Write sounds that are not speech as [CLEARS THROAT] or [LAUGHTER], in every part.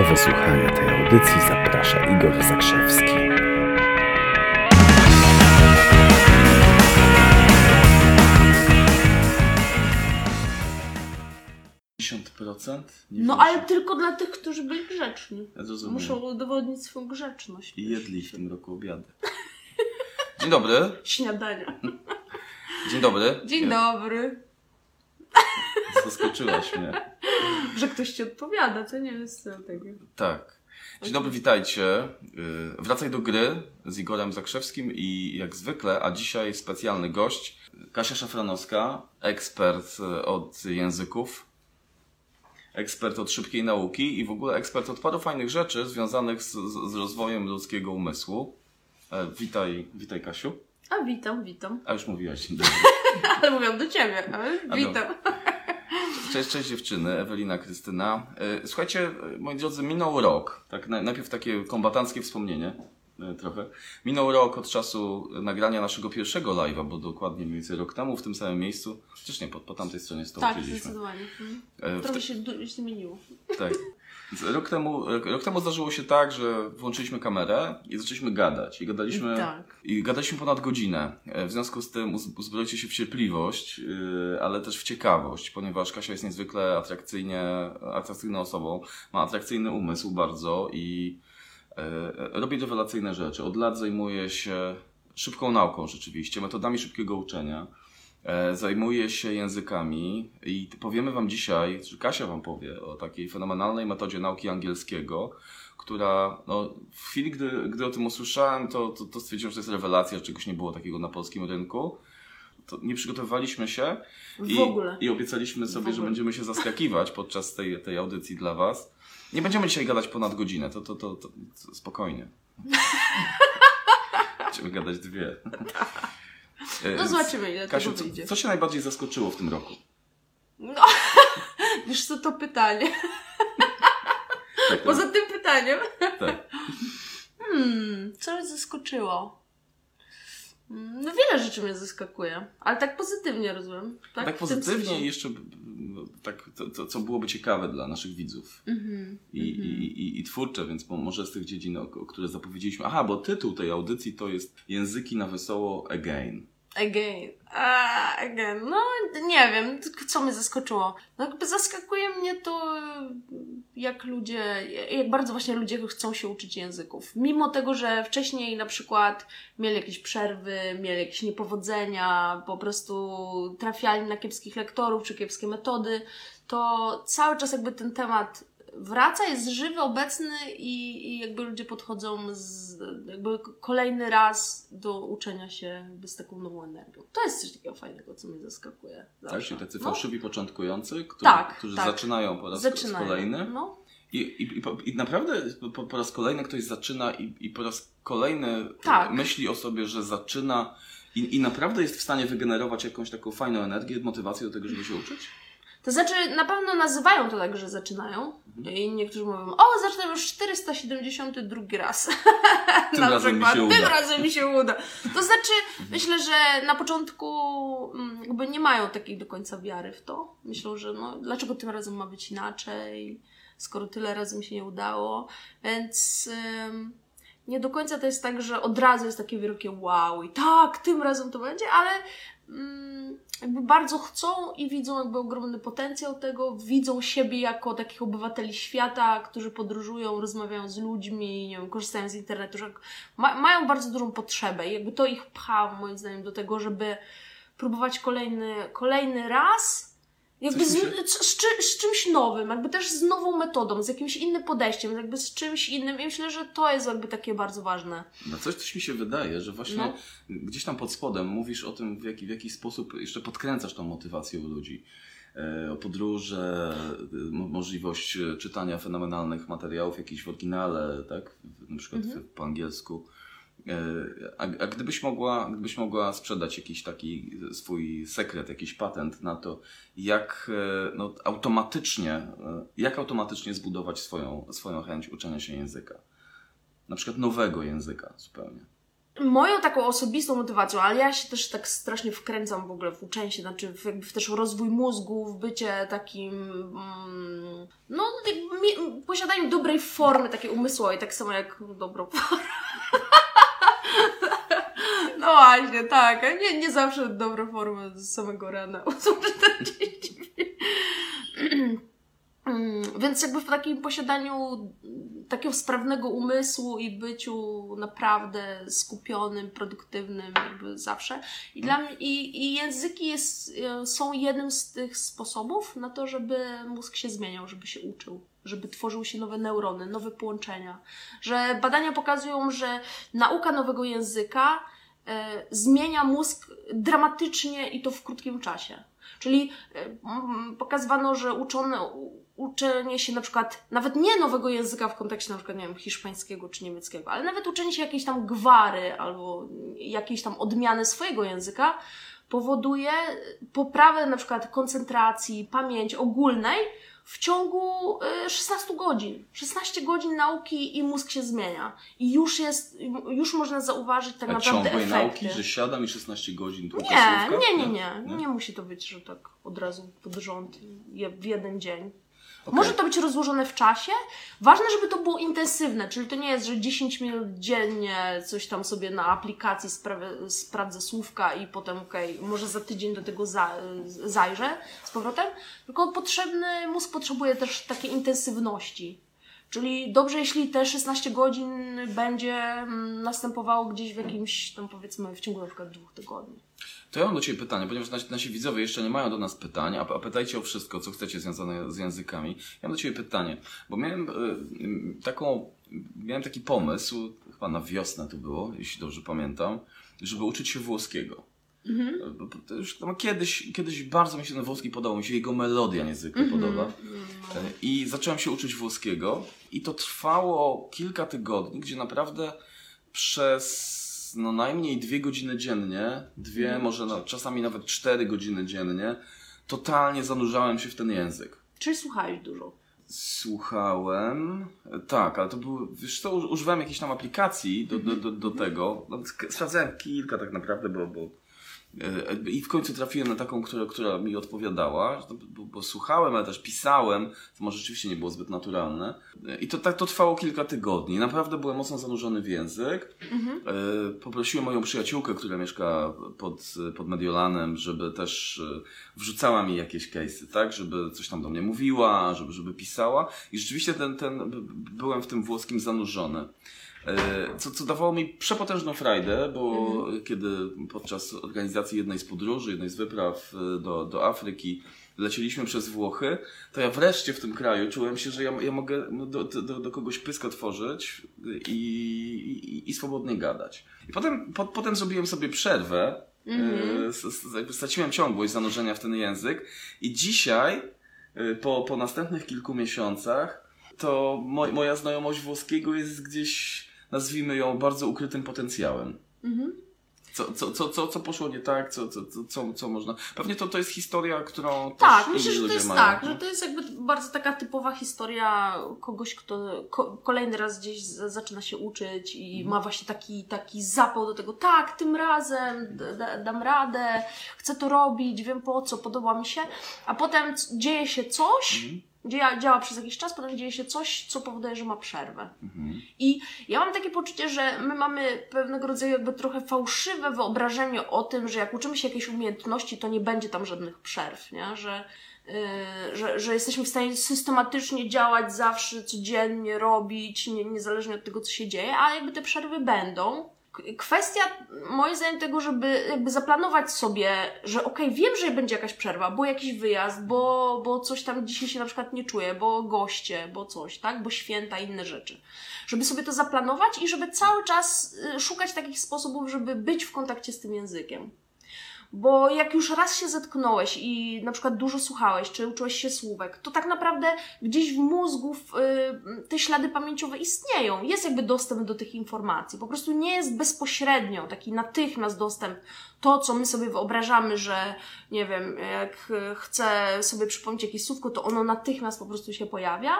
Do wysłuchania tej audycji zaprasza Igor Zakrzewski. Nie No wiem, ale tylko dla tych, którzy byli grzeczni. Ja zrozumiem. Muszą udowodnić swoją grzeczność. I jedli w tym roku obiady. [LAUGHS] Dzień dobry. Śniadania. Dzień dobry. Dzień dobry. Zaskoczyłaś mnie. [LAUGHS] Że ktoś ci odpowiada, to nie jest co tego. Tak. Dzień dobry, witajcie. Yy, Wracaj do gry z Igorem Zakrzewskim i jak zwykle, a dzisiaj specjalny gość, Kasia Szafranowska, ekspert y, od języków, ekspert od szybkiej nauki i w ogóle ekspert od paru fajnych rzeczy związanych z, z rozwojem ludzkiego umysłu. E, Witaj, witaj Kasiu. A witam, witam. A już mówiłaś. [LAUGHS] Ale mówiłam do ciebie, ale A witam. Cześć, cześć dziewczyny, Ewelina, Krystyna. E, Słuchajcie, moi drodzy, minął rok. Tak, na- najpierw takie kombatanckie wspomnienie e, trochę. Minął rok od czasu nagrania naszego pierwszego live'a, bo dokładnie mniej więcej rok temu w tym samym miejscu. Przecież nie, po, po tamtej stronie stołu Tak, zdecydowanie. Mhm. E, Trochę się du- zmieniło. tak. Rok temu, rok, temu zdarzyło się tak, że włączyliśmy kamerę i zaczęliśmy gadać. I gadaliśmy, Tak. i gadaliśmy ponad godzinę. E, W związku z tym uz- uzbroicie się w cierpliwość, yy, ale też w ciekawość, ponieważ Kasia jest niezwykle atrakcyjnie, atrakcyjną osobą. Ma atrakcyjny umysł bardzo i e, robi rewelacyjne rzeczy. Od lat zajmuje się szybką nauką rzeczywiście, metodami szybkiego uczenia. E, Zajmuje się językami i powiemy Wam dzisiaj, czy Kasia Wam powie o takiej fenomenalnej metodzie nauki angielskiego, która no, w chwili, gdy, gdy o tym usłyszałem, to, to, to stwierdziłem, że to jest rewelacja, że czegoś nie było takiego na polskim rynku. To nie przygotowywaliśmy się i, i obiecaliśmy sobie, że będziemy się zaskakiwać [LAUGHS] podczas tej, tej audycji dla Was. Nie będziemy dzisiaj gadać ponad godzinę, to, to, to, to, to spokojnie. [LAUGHS] Będziemy gadać dwie. E, No zobaczymy, ile Kasiu, tego co, wyjdzie. co się najbardziej zaskoczyło w tym roku? No, [LAUGHS] wiesz co to pytanie? Tak, Poza tym pytaniem. tak. Hmm, co mnie zaskoczyło? Mm, No wiele rzeczy mnie zaskakuje, ale tak pozytywnie rozumiem. Tak, Tak, pozytywnie i jeszcze no, tak, to, to, co byłoby ciekawe dla naszych widzów. Mhm, I, i, i, I twórcze, więc mo- może z tych dziedzin, o, o które zapowiedzieliśmy. Aha, bo tytuł tej audycji to jest Języki na wesoło again. Again. A, again. No, nie wiem, co mnie zaskoczyło. No, jakby zaskakuje mnie to, jak ludzie, jak bardzo właśnie ludzie chcą się uczyć języków. Mimo tego, że wcześniej na przykład mieli jakieś przerwy, mieli jakieś niepowodzenia, po prostu trafiali na kiepskich lektorów czy kiepskie metody, to cały czas jakby ten temat wraca, jest żywy, obecny i, i jakby ludzie podchodzą z, jakby kolejny raz do uczenia się z taką nową energią. To jest coś takiego fajnego, co mnie zaskakuje. Tak? zawsze. Czyli tacy No, fałszywi początkujący, którzy, Tak, którzy tak. zaczynają po raz zaczynają. kolejny. No, I, i, i, naprawdę po, po raz kolejny ktoś zaczyna i, i po raz kolejny Tak. myśli o sobie, że zaczyna i, i naprawdę jest w stanie wygenerować jakąś taką fajną energię, motywację do tego, żeby się uczyć. To znaczy na pewno nazywają to tak, że zaczynają. Mhm. I niektórzy mówią, o, zaczynam już 472 raz. [LAUGHS] Tym na razem mi przykład. się uda. Tym razem mi się uda. To znaczy, myślę, że na początku mm, jakby nie mają takiej do końca wiary w to. Myślą, że no, dlaczego tym razem ma być inaczej, skoro tyle razy mi się nie udało. Więc ym, nie do końca to jest tak, że od razu jest takie wielkie wow i tak, tym razem to będzie, ale mm, jakby bardzo chcą i widzą jakby ogromny potencjał tego, widzą siebie jako takich obywateli świata, którzy podróżują, rozmawiają z ludźmi, nie wiem, korzystają z internetu, że ma, mają bardzo dużą potrzebę i jakby to ich pcha moim zdaniem do tego, żeby próbować kolejny, kolejny raz jakby z, z, z, czy- z czymś nowym, jakby też z nową metodą, z jakimś innym podejściem, jakby z czymś innym i myślę, że to jest jakby takie bardzo ważne. No coś, coś mi się wydaje, że właśnie No. gdzieś tam pod spodem mówisz o tym, w jaki, w jaki sposób jeszcze podkręcasz tą motywację u ludzi. E, o podróże, e, mo- możliwość czytania fenomenalnych materiałów jakichś w oryginale, tak? Na przykład Mhm. w, po angielsku. E, A, a gdybyś mogła, gdybyś mogła sprzedać jakiś taki swój sekret, jakiś patent na to, jak e, no, automatycznie, e, jak automatycznie zbudować swoją, swoją chęć uczenia się języka. Na przykład nowego języka zupełnie. moją taką osobistą motywacją, ale ja się też tak strasznie wkręcam w ogóle w uczenie się, znaczy w, w też rozwój mózgu, w bycie takim, mm, no posiadaniu dobrej formy takiej umysłowej, tak samo jak dobrą formę. No właśnie, tak. Nie, nie zawsze dobrą formę z samego rana. [LAUGHS] Mm, [CLEARS THROAT] Więc jakby w takim posiadaniu takiego sprawnego umysłu i byciu naprawdę skupionym, produktywnym jakby zawsze. I, dla mnie, i, i języki jest, są jednym z tych sposobów na to, żeby mózg się zmieniał, żeby się uczył, żeby tworzyły się nowe neurony, nowe połączenia. Że badania pokazują, że nauka nowego języka e, zmienia mózg dramatycznie i to w krótkim czasie. Czyli e, pokazywano, że uczone, u- uczenie się na przykład, nawet nie nowego języka w kontekście na przykład, nie wiem, hiszpańskiego czy niemieckiego, ale nawet uczenie się jakiejś tam gwary albo jakiejś tam odmiany swojego języka powoduje poprawę na przykład koncentracji, pamięci ogólnej w ciągu y, 16 godzin. 16 godzin nauki i mózg się zmienia. I już jest, już można zauważyć tak A naprawdę ciągłej efekty. nauki, że siadam i 16 godzin tłukę Nie, słówka? nie, nie, nie, nie. musi to być, że tak od razu pod rząd w jeden dzień. Okej. Może to być rozłożone w czasie. Ważne, żeby to było intensywne, czyli to nie jest, że 10 minut dziennie coś tam sobie na aplikacji sprawę, sprawdzę słówka i potem okej, może za tydzień do tego za, zajrzę z powrotem. Tylko potrzebny, mózg potrzebuje też takiej intensywności. Czyli dobrze, jeśli te 16 godzin będzie mm, następowało gdzieś w jakimś, tam powiedzmy, w ciągu na przykład dwóch tygodni. To ja mam do Ciebie pytanie, ponieważ nasi, nasi widzowie jeszcze nie mają do nas pytań, a, a pytajcie o wszystko, co chcecie związane z językami. Ja mam do Ciebie pytanie, bo miałem y, taką, miałem taki pomysł, chyba na wiosnę to było, jeśli dobrze pamiętam, żeby uczyć się włoskiego. Mhm. Już tam kiedyś, kiedyś bardzo mi się ten włoski podobał, mi się jego melodia niezwykle podoba. E, I zacząłem się uczyć włoskiego i to trwało kilka tygodni, gdzie naprawdę przez no najmniej dwie godziny dziennie, dwie, może no, czasami nawet cztery godziny dziennie, totalnie zanurzałem się w ten język. Czyli słuchałeś dużo. Słuchałem, tak, ale to był, wiesz co, uż- używałem jakiejś tam aplikacji do, do, do, do tego. Sprawdzałem kilka tak naprawdę, bo, bo e, i w końcu trafiłem na taką, która, która mi odpowiadała, bo, bo słuchałem, ale też pisałem, co może rzeczywiście nie było zbyt naturalne. E, I to tak to trwało kilka tygodni. Naprawdę byłem mocno zanurzony w język. E, Poprosiłem moją przyjaciółkę, która mieszka pod, pod Mediolanem, żeby też e, wrzucała mi jakieś case'y, tak? Żeby coś tam do mnie mówiła, żeby, żeby pisała. I rzeczywiście ten, ten, byłem w tym włoskim zanurzony. E, Co, co dawało mi przepotężną frajdę, bo kiedy podczas organizacji jednej z podróży, jednej z wypraw e, do, do Afryki leciliśmy przez Włochy, to ja wreszcie w tym kraju czułem się, że ja, ja mogę no, do, do, do kogoś pysk otworzyć i, i, i swobodnie gadać. I potem, po, potem zrobiłem sobie przerwę, e, jakby straciłem ciągłość zanurzenia w ten język i dzisiaj, e, po, po następnych kilku miesiącach, to mo, moja znajomość włoskiego jest gdzieś, nazwijmy ją, bardzo ukrytym potencjałem. Mhm. Co, co, co, co, co poszło nie tak, co, co, co, co, można. Pewnie to, to jest historia, którą Tak, też myślę, że to jest mają. tak, no. że to jest jakby bardzo taka typowa historia kogoś, kto ko- kolejny raz gdzieś zaczyna się uczyć i Mhm. ma właśnie taki, taki zapał do tego, tak, tym razem d- d- dam radę, chcę to robić, wiem po co, podoba mi się, a potem dzieje się coś, Mhm. Dzieja, działa przez jakiś czas, potem dzieje się coś, co powoduje, że ma przerwę. Mhm. I ja mam takie poczucie, że my mamy pewnego rodzaju jakby trochę fałszywe wyobrażenie o tym, że jak uczymy się jakiejś umiejętności, to nie będzie tam żadnych przerw, nie? Że, yy, że, że jesteśmy w stanie systematycznie działać zawsze, codziennie robić, nie, niezależnie od tego, co się dzieje, a jakby te przerwy będą. Kwestia, moim zdaniem, tego, żeby jakby zaplanować sobie, że okej, wiem, że będzie jakaś przerwa, bo jakiś wyjazd, bo, bo coś tam dzisiaj się na przykład nie czuję, bo goście, bo coś, tak? Bo święta, inne rzeczy. Żeby sobie to zaplanować i żeby cały czas y, szukać takich sposobów, żeby być w kontakcie z tym językiem. Bo jak już raz się zetknąłeś i na przykład dużo słuchałeś, czy uczyłeś się słówek, to tak naprawdę gdzieś w mózgu y, te ślady pamięciowe istnieją. Jest jakby dostęp do tych informacji. Po prostu nie jest bezpośrednio taki natychmiast dostęp. To, co my sobie wyobrażamy, że nie wiem, jak y, chcę sobie przypomnieć jakieś słówko, to ono natychmiast po prostu się pojawia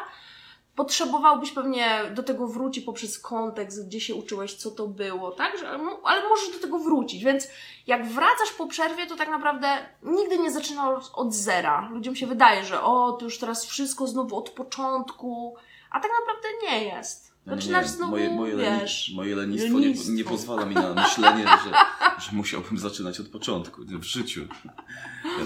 potrzebowałbyś pewnie do tego wrócić poprzez kontekst, gdzie się uczyłeś, co to było, tak? No, ale możesz do tego wrócić, więc jak wracasz po przerwie, to tak naprawdę nigdy nie zaczynasz od zera. Ludziom się wydaje, że o, to już teraz wszystko znowu od początku, a tak naprawdę nie jest. No nie, Zaczynasz nie, znowu, moje, moje, wiesz... moje lenistwo, Nie, lenistwo. nie pozwala mi na myślenie, że, że musiałbym zaczynać od początku nie, w życiu.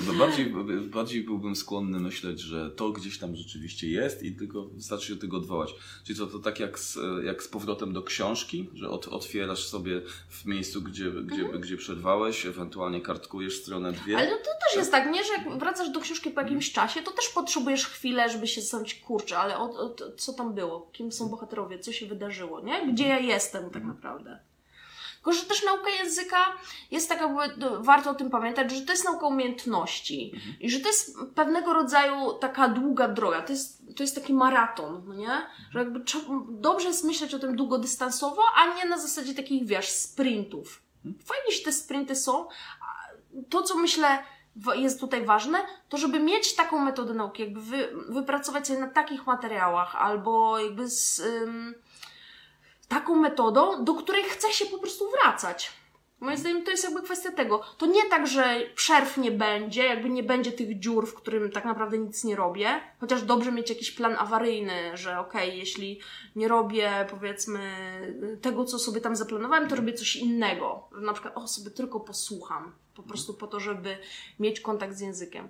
No bardziej, bardziej byłbym skłonny myśleć, że to gdzieś tam rzeczywiście jest i tylko wystarczy się do tego odwołać. Czyli to, to tak jak z, jak z powrotem do książki, że od, otwierasz sobie w miejscu, gdzie, gdzie, gdzie przerwałeś, ewentualnie kartkujesz stronę dwie. Ale no to też jest tak, nie? Że jak wracasz do książki po jakimś czasie, to też potrzebujesz chwilę, żeby się zastanowić, kurczę, ale o, o, co tam było? Kim są bohaterowie? Co się wydarzyło, nie? Gdzie ja jestem tak naprawdę? Tylko, że też nauka języka jest taka, jakby, no, warto o tym pamiętać, że to jest nauka umiejętności i że to jest pewnego rodzaju taka długa droga. To jest, to jest taki maraton, no nie? Że jakby dobrze jest myśleć o tym długodystansowo, a nie na zasadzie takich, wiesz, sprintów. Fajnie, że te sprinty są, to, co myślę jest tutaj ważne, to żeby mieć taką metodę nauki, jakby wy, wypracować sobie na takich materiałach, albo jakby z ym, taką metodą, do której chce się po prostu wracać. Moim zdaniem to jest jakby kwestia tego. To nie tak, że przerw nie będzie, jakby nie będzie tych dziur, w którym tak naprawdę nic nie robię, chociaż dobrze mieć jakiś plan awaryjny, że okej, jeśli nie robię powiedzmy tego, co sobie tam zaplanowałem, to robię coś innego. Na przykład, o, sobie tylko posłucham, po prostu po to, żeby mieć kontakt z językiem.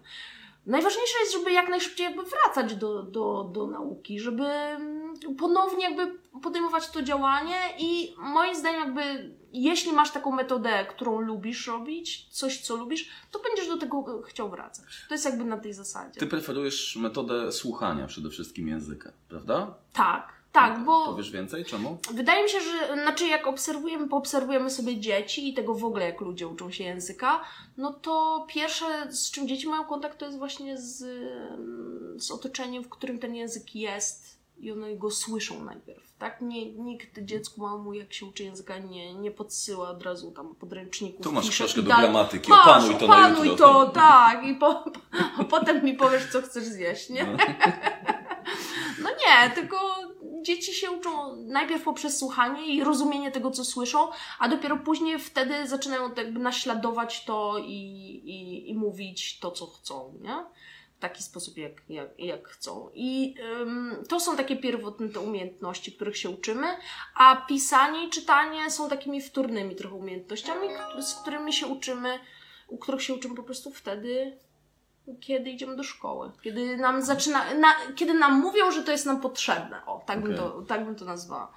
Najważniejsze jest, żeby jak najszybciej jakby wracać do, do, do nauki, żeby mm, ponownie jakby podejmować to działanie i moim zdaniem jakby jeśli masz taką metodę, którą lubisz robić, coś co lubisz, to będziesz do tego chciał wracać. To jest jakby na tej zasadzie. Ty preferujesz metodę słuchania przede wszystkim języka, prawda? Tak, tak, bo Powiesz więcej? Czemu? Wydaje mi się, że znaczy jak obserwujemy, poobserwujemy sobie dzieci i tego w ogóle jak ludzie uczą się języka, no to pierwsze z czym dzieci mają kontakt to jest właśnie z, z otoczeniem, w którym ten język jest i one go słyszą najpierw, tak? Nie, nikt dziecku małemu jak się uczy języka nie, nie podsyła od razu tam podręczników. Tu masz książkę do gramatyki, Masz, opanuj to na opanuj jutro. to, tak, i po, a potem mi powiesz co chcesz zjeść, nie? No. [LAUGHS] No nie, tylko dzieci się uczą najpierw poprzez słuchanie i rozumienie tego, co słyszą, a dopiero później wtedy zaczynają tak jakby naśladować to i, i, i mówić to, co chcą, nie? W taki sposób, jak, jak, jak chcą. I ym, to są takie pierwotne te umiejętności, których się uczymy, a pisanie i czytanie są takimi wtórnymi trochę umiejętnościami, z którymi się uczymy, u których się uczymy po prostu wtedy, kiedy idziemy do szkoły. Kiedy nam zaczyna, na, kiedy nam mówią, że to jest nam potrzebne. O, tak, bym, Okej. to, tak bym to nazwała.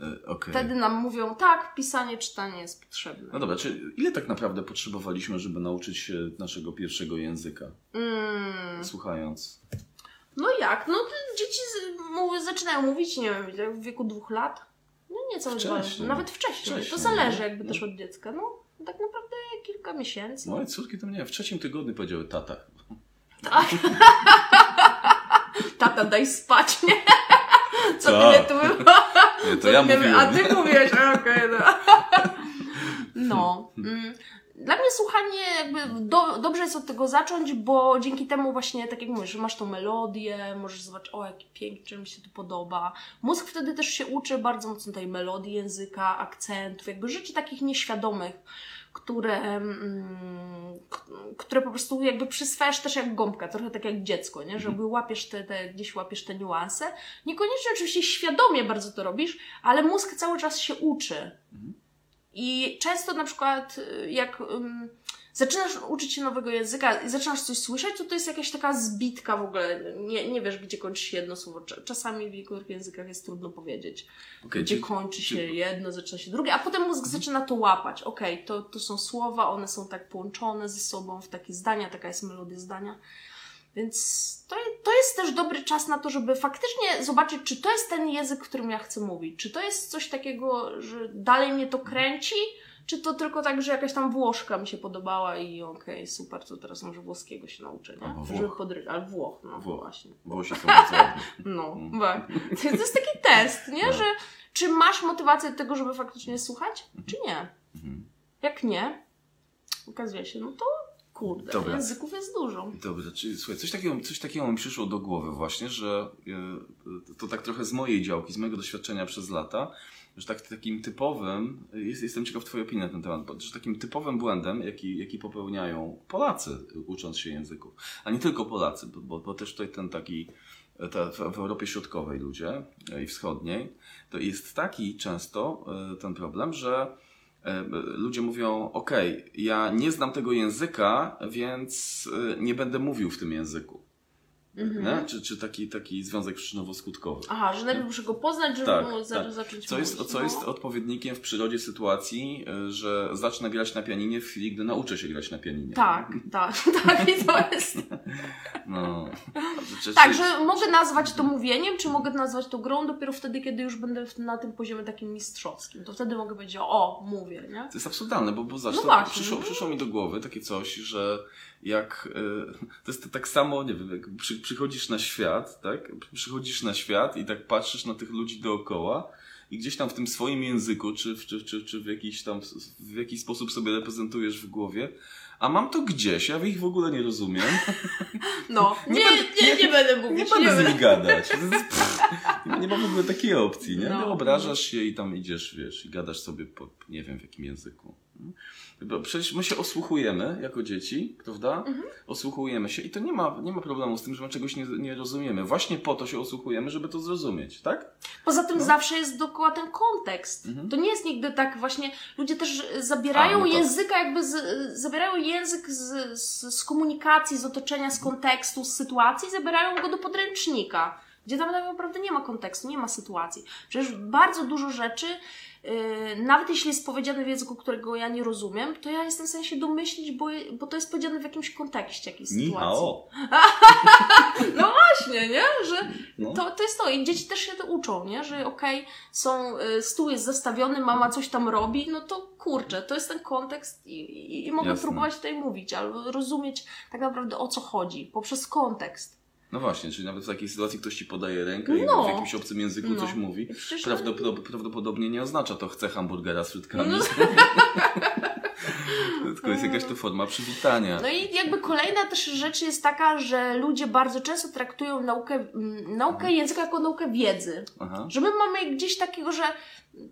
E, Okej. Wtedy nam mówią, tak, pisanie, czytanie jest potrzebne. No dobra, czy ile tak naprawdę potrzebowaliśmy, żeby nauczyć się naszego pierwszego języka? Mm. Słuchając. No jak? No dzieci z, zaczynają mówić, nie wiem, w wieku dwóch lat. No nie całe dwa lata, Wcześniej. nawet wcześniej. Wcześniej, To zależy no. jakby też od dziecka. No tak naprawdę kilka miesięcy. Moje córki to mnie w trzecim tygodniu powiedziały tata. Tak. [LAUGHS] Tata, daj spać, nie? Co Tak. ty tu było? Nie, to Co ja ty- mówiłem. A ty mówisz, a, okej, no. No. mm, Dla mnie słuchanie jakby do, dobrze jest od tego zacząć, bo dzięki temu właśnie, tak jak mówisz, masz tą melodię, możesz zobaczyć, o jaki piękny, mi się to podoba. Mózg wtedy też się uczy bardzo mocno tej melodii języka, akcentów, jakby rzeczy takich nieświadomych, które, mm, które po prostu jakby przyswajasz też jak gąbka, trochę tak jak dziecko, nie? że jakby łapiesz te, te, gdzieś łapiesz te niuanse. Niekoniecznie oczywiście świadomie bardzo to robisz, ale mózg cały czas się uczy. I często na przykład y, jak zaczynasz uczyć się nowego języka i zaczynasz coś słyszeć, to to jest jakaś taka zbitka w ogóle. Nie, nie wiesz, gdzie kończy się jedno słowo. Cza- Czasami w niektórych językach jest trudno powiedzieć, Okej, gdzie czyli- kończy się czyli- jedno, zaczyna się drugie, a potem mózg zaczyna to łapać. Okej, to, to są słowa, one są tak połączone ze sobą w takie zdania, taka jest melodia zdania. Więc to, to jest też dobry czas na to, żeby faktycznie zobaczyć, czy to jest ten język, którym ja chcę mówić. Czy to jest coś takiego, że dalej mnie to kręci, czy to tylko tak, że jakaś tam Włoszka mi się podobała i okej, super, to teraz może włoskiego się nauczę, nie? Albo Włoch. podry... Ale Włoch, no Włoch. właśnie. Włosi są. [LAUGHS] No, Mm. tak. To jest taki test, nie? No. Że czy masz motywację do tego, żeby faktycznie słuchać, czy nie? Mhm. Jak nie, okazuje się, no to kurde, Dobra. języków jest dużo. Dobrze, czyli słuchaj, coś takiego, coś takiego mi przyszło do głowy właśnie, że e, to tak trochę z mojej działki, z mojego doświadczenia przez lata, że tak, takim typowym, jest, jestem ciekaw Twojej opinii na ten temat, bo- że takim typowym błędem, jaki, jaki popełniają Polacy ucząc się języków, a nie tylko Polacy, bo, bo, bo też tutaj ten taki te, w, Europie Środkowej ludzie e, i Wschodniej, to jest taki często e, ten problem, że e, ludzie mówią, ok, ja nie znam tego języka, więc nie będę mówił w tym języku. Mhm. Czy, czy taki, taki związek przyczynowo-skutkowy. Aha, że najpierw muszę go poznać, żeby Tak, za, tak. zacząć Co jest, mówić. co no. jest odpowiednikiem w przyrodzie sytuacji, y, że zacznę grać na pianinie w chwili, gdy nauczę się grać na pianinie. Tak, tak, [LAUGHS] tak i to jest. No. Czy- Tak, czy- że mogę nazwać to mówieniem, czy mogę nazwać to grą dopiero wtedy, kiedy już będę na tym poziomie takim mistrzowskim. To wtedy mogę powiedzieć, o, mówię, nie? To jest absurdalne, bo, bo zobacz, No przyszło, przyszło mi do głowy takie coś, że jak y, to jest tak samo, nie wiem, jak przy, przychodzisz na świat, tak? Przychodzisz na świat i tak patrzysz na tych ludzi dookoła i gdzieś tam w tym swoim języku, czy, w- czy, czy, czy w jakiś tam w jakiś sposób sobie reprezentujesz w głowie, a mam to gdzieś, ja ich w ogóle nie rozumiem. [LAUGHS] No, nie, Nie nie, będę- nie, będę Nie mówić, będę z będę. nimi gadać. Pff, nie, ma- nie w ogóle takiej opcji, nie? No. No. Obrażasz się i tam idziesz, wiesz, i gadasz sobie po, nie wiem w jakim języku. Bo przecież my się osłuchujemy jako dzieci, prawda? Mhm. Osłuchujemy się i to nie ma, nie ma problemu z tym, że my czegoś nie, nie rozumiemy. Właśnie po to się osłuchujemy, żeby to zrozumieć, tak? Poza tym No. zawsze jest dookoła ten kontekst. Mhm. To nie jest nigdy tak właśnie, ludzie też zabierają A, no języka jakby, z, zabierają język z, z, z komunikacji, z otoczenia, z kontekstu, z sytuacji, zabierają go do podręcznika, gdzie tam tak naprawdę nie ma kontekstu, nie ma sytuacji. Przecież bardzo dużo rzeczy, yy, nawet jeśli jest powiedziane w języku, którego ja nie rozumiem, to ja jestem w się domyślić, bo, bo to jest powiedziane w jakimś kontekście, jakiejś sytuacji. [LAUGHS] No właśnie, nie? Że No. to, to jest to. I dzieci też się to uczą, nie? Że okej, są, y, stół jest zastawiony, mama coś tam robi, no to kurczę, to jest ten kontekst i, i, i mogę Jasne. próbować tutaj mówić, albo rozumieć tak naprawdę o co chodzi, poprzez kontekst. No właśnie, czyli nawet w takiej sytuacji ktoś ci podaje rękę i No. w jakimś obcym języku No. coś mówi. I przecież Prawdopod- prawdopodobnie nie oznacza to chcę hamburgera z frytkami. No. [LAUGHS] [LAUGHS] Tylko jest jakaś to forma przywitania. No i jakby kolejna też rzecz jest taka, że ludzie bardzo często traktują naukę, mm, naukę języka jako naukę wiedzy. Aha. Że my mamy gdzieś takiego, że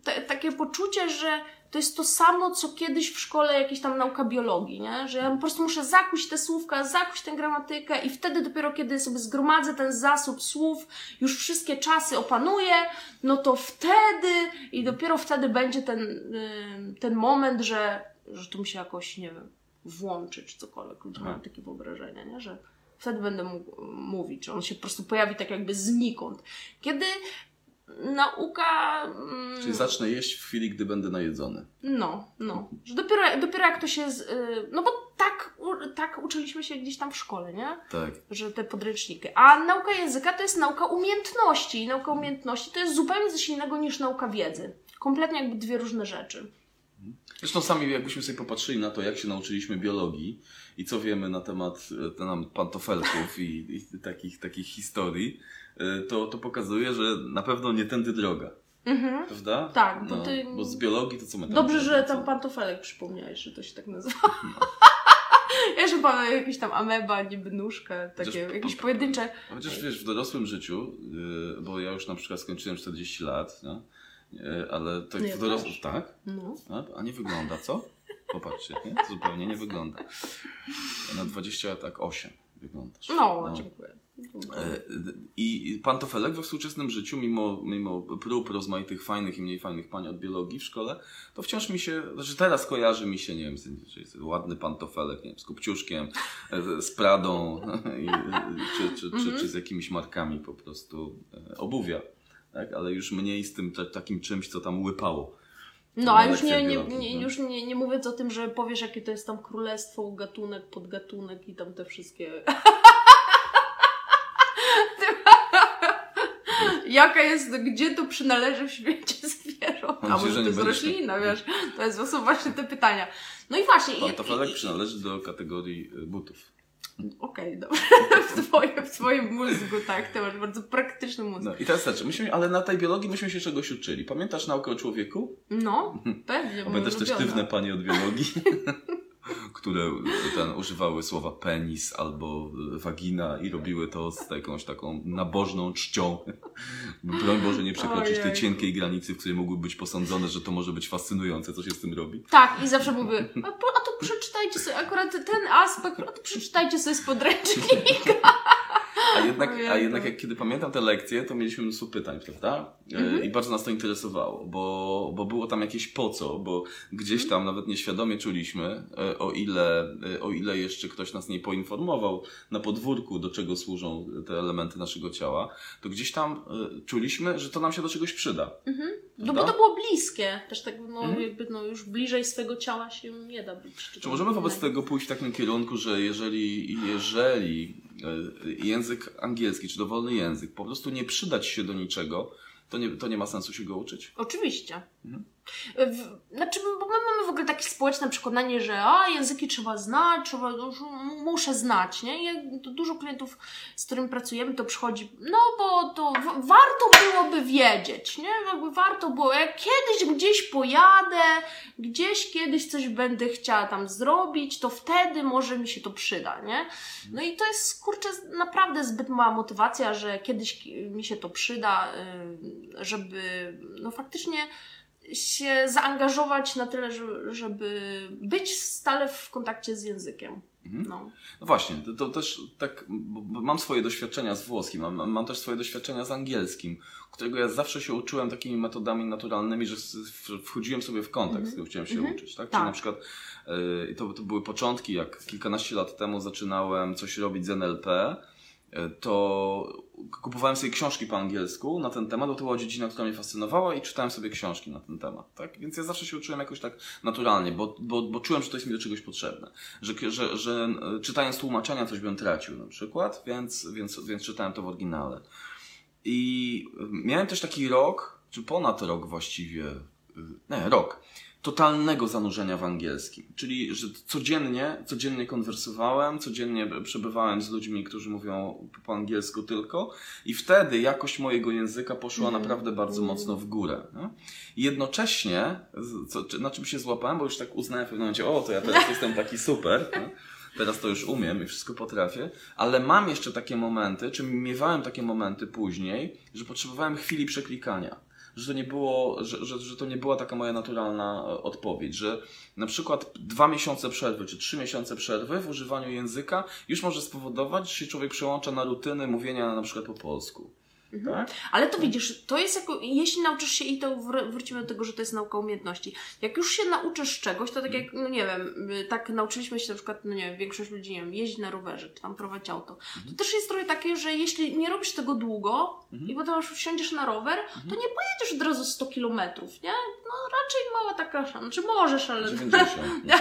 te, takie poczucie, że to jest to samo, co kiedyś w szkole jakieś tam nauka biologii, nie? Że ja po prostu muszę zakuć te słówka, zakuć tę gramatykę i wtedy dopiero kiedy sobie zgromadzę ten zasób słów, już wszystkie czasy opanuję, no to wtedy i dopiero wtedy będzie ten, ym, ten moment, że, że tu mi się jakoś, nie wiem, włączy czy cokolwiek. Ludzie mają takie wyobrażenia, nie? Że wtedy będę mógł mówić, że on się po prostu pojawi tak jakby znikąd. Kiedy nauka. mm, Czyli zacznę jeść w chwili, gdy będę najedzony. No, no. Że dopiero, dopiero jak to się. Z, y, no bo tak, tak uczyliśmy się gdzieś tam w szkole, nie? Tak. Że te podręczniki. A nauka języka to jest nauka umiejętności. I nauka umiejętności to jest zupełnie coś innego niż nauka wiedzy. Kompletnie jakby dwie różne rzeczy. Zresztą sami jakbyśmy sobie popatrzyli na to, jak się nauczyliśmy biologii i co wiemy na temat e, tam, pantofelków i, i takich, takich historii, e, to, to pokazuje, że na pewno nie tędy droga. Mhm. Prawda? Tak, bo no, ty- Bo z biologii to co my tam Dobrze, wiemy, że co? tam pantofelek przypomniałeś, że to się tak nazywa. [LAUGHS] Ja już pamiętam jakieś tam ameba, niby nóżkę, takie Chociaż- jakieś pojedyncze. Chociaż wiesz, w dorosłym życiu, yy, bo ja już na przykład skończyłem 40 lat, no, ale to Nie, w dorosłym... Tak? No. A, nie wygląda, co? Popatrzcie, nie? zupełnie nie wygląda. Na 20 tak 8 wyglądasz. No, dziękuję. E, I pantofelek we współczesnym życiu, mimo, mimo prób rozmaitych fajnych i mniej fajnych pań od biologii w szkole, to wciąż mi się, znaczy teraz kojarzy mi się, nie wiem, ładny pantofelek, nie wiem, z kopciuszkiem, e, z Pradą, [LAUGHS] i, czy, czy, czy, czy z jakimiś markami po prostu e, obuwia. Tak? Ale już mniej z tym ta- takim czymś, co tam łypało. No, a już nie, nie, nie, no. już nie, nie mówiąc o tym, że powiesz, jakie to jest tam królestwo, gatunek, podgatunek i tam te wszystkie. [LAUGHS] Jaka jest, gdzie to przynależy w świecie [LAUGHS] zwierząt? A może że to jest roślina, wiesz? To jest, są właśnie te pytania. No i właśnie. i- przynależy do kategorii y, butów. Okej, dobrze. W twoim, w twoim mózgu, tak, ty masz bardzo praktyczny mózg. No i teraz tak, myśmy, ale na tej biologii myśmy się czegoś uczyli. Pamiętasz naukę o człowieku? No, pewnie. Pamiętasz też sztywne panie od biologii, [LAUGHS] które ten, używały słowa penis albo wagina i robiły to z jakąś taką nabożną czcią. Broń Boże nie przekroczyć tej Ojejku. cienkiej granicy, w której mogły być posądzone, że to może być fascynujące, co się z tym robi. Tak, i zawsze mówię, a, a to przeczytajcie sobie akurat ten aspekt, a to przeczytajcie sobie z podręcznika. A jednak, a jednak jak kiedy pamiętam te lekcje, to mieliśmy mnóstwo pytań, prawda? E, Mhm. I bardzo nas to interesowało, bo, bo było tam jakieś po co, bo gdzieś tam nawet nieświadomie czuliśmy, e, o ile, o ile jeszcze ktoś nas nie poinformował na podwórku, do czego służą te elementy naszego ciała, to gdzieś tam e, czuliśmy, że to nam się do czegoś przyda. No bo to było bliskie. Też tak, no, Mhm. jakby, no już bliżej swego ciała się nie da być. Czy możemy wobec innego. tego pójść w takim kierunku, że jeżeli, jeżeli e, język angielski, czy dowolny język, po prostu nie przydać się do niczego, to nie, to nie ma sensu się go uczyć? Oczywiście. Mhm. W, znaczy, bo my mamy w ogóle takie społeczne przekonanie, że a, języki trzeba znać, trzeba, muszę znać, nie? To dużo klientów, z którymi pracujemy, to przychodzi, no bo to w, warto byłoby wiedzieć, nie? Jakby warto było, jak kiedyś gdzieś pojadę, gdzieś kiedyś coś będę chciała tam zrobić, to wtedy może mi się to przyda, nie? No i to jest, kurczę, naprawdę zbyt mała motywacja, że kiedyś ki- mi się to przyda, y, żeby, no faktycznie się zaangażować na tyle, że- żeby być stale w kontakcie z językiem. Mhm. No. No właśnie, to, to też tak, mam swoje doświadczenia z włoskim, mam, mam też swoje doświadczenia z angielskim, którego ja zawsze się uczyłem takimi metodami naturalnymi, że wchodziłem sobie w kontekst, Mhm. chciałem się Mhm. uczyć, tak? Tak. Czyli na przykład y, to, to były początki, jak kilkanaście lat temu zaczynałem coś robić z NLP, to kupowałem sobie książki po angielsku na ten temat, bo to była dziedzina, która mnie fascynowała i czytałem sobie książki na ten temat, tak? Więc ja zawsze się uczyłem jakoś tak naturalnie, bo, bo, bo czułem, że to jest mi do czegoś potrzebne. Że, że, że e, czytając tłumaczenia coś bym tracił na przykład, więc, więc, więc czytałem to w oryginale. I y, miałem też taki rok, czy ponad rok właściwie, y, nie, rok, totalnego zanurzenia w angielskim. Czyli, że codziennie, codziennie konwersowałem, codziennie przebywałem z ludźmi, którzy mówią po angielsku tylko i wtedy jakość mojego języka poszła Mhm. naprawdę bardzo Mhm. mocno w górę. Nie? I jednocześnie, co, na czym się złapałem, bo już tak uznałem w pewnym momencie, o, to ja teraz [LAUGHS] jestem taki super, nie? teraz to już umiem i wszystko potrafię, ale mam jeszcze takie momenty, czy miewałem takie momenty później, że potrzebowałem chwili przeklikania. Że to, nie było, że, że, że to nie była taka moja naturalna e, odpowiedź, że na przykład dwa miesiące przerwy, czy trzy miesiące przerwy w używaniu języka już może spowodować, że się człowiek przełącza na rutyny mówienia na przykład po polsku. Tak? Ale to widzisz, to jest jako, jeśli nauczysz się i to wr- wrócimy do tego, że to jest nauka umiejętności. Jak już się nauczysz czegoś, to tak jak, no nie wiem, y, tak nauczyliśmy się na przykład, no nie wiem, większość ludzi, nie wiem, jeździć na rowerze, czy tam prowadzić auto. To też jest trochę takie, że jeśli nie robisz tego długo Mhm. i potem już wsiądziesz na rower, to nie pojedziesz od razu 100 kilometrów, nie? No raczej mała taka szansa. Znaczy możesz, ale 90. [LAUGHS]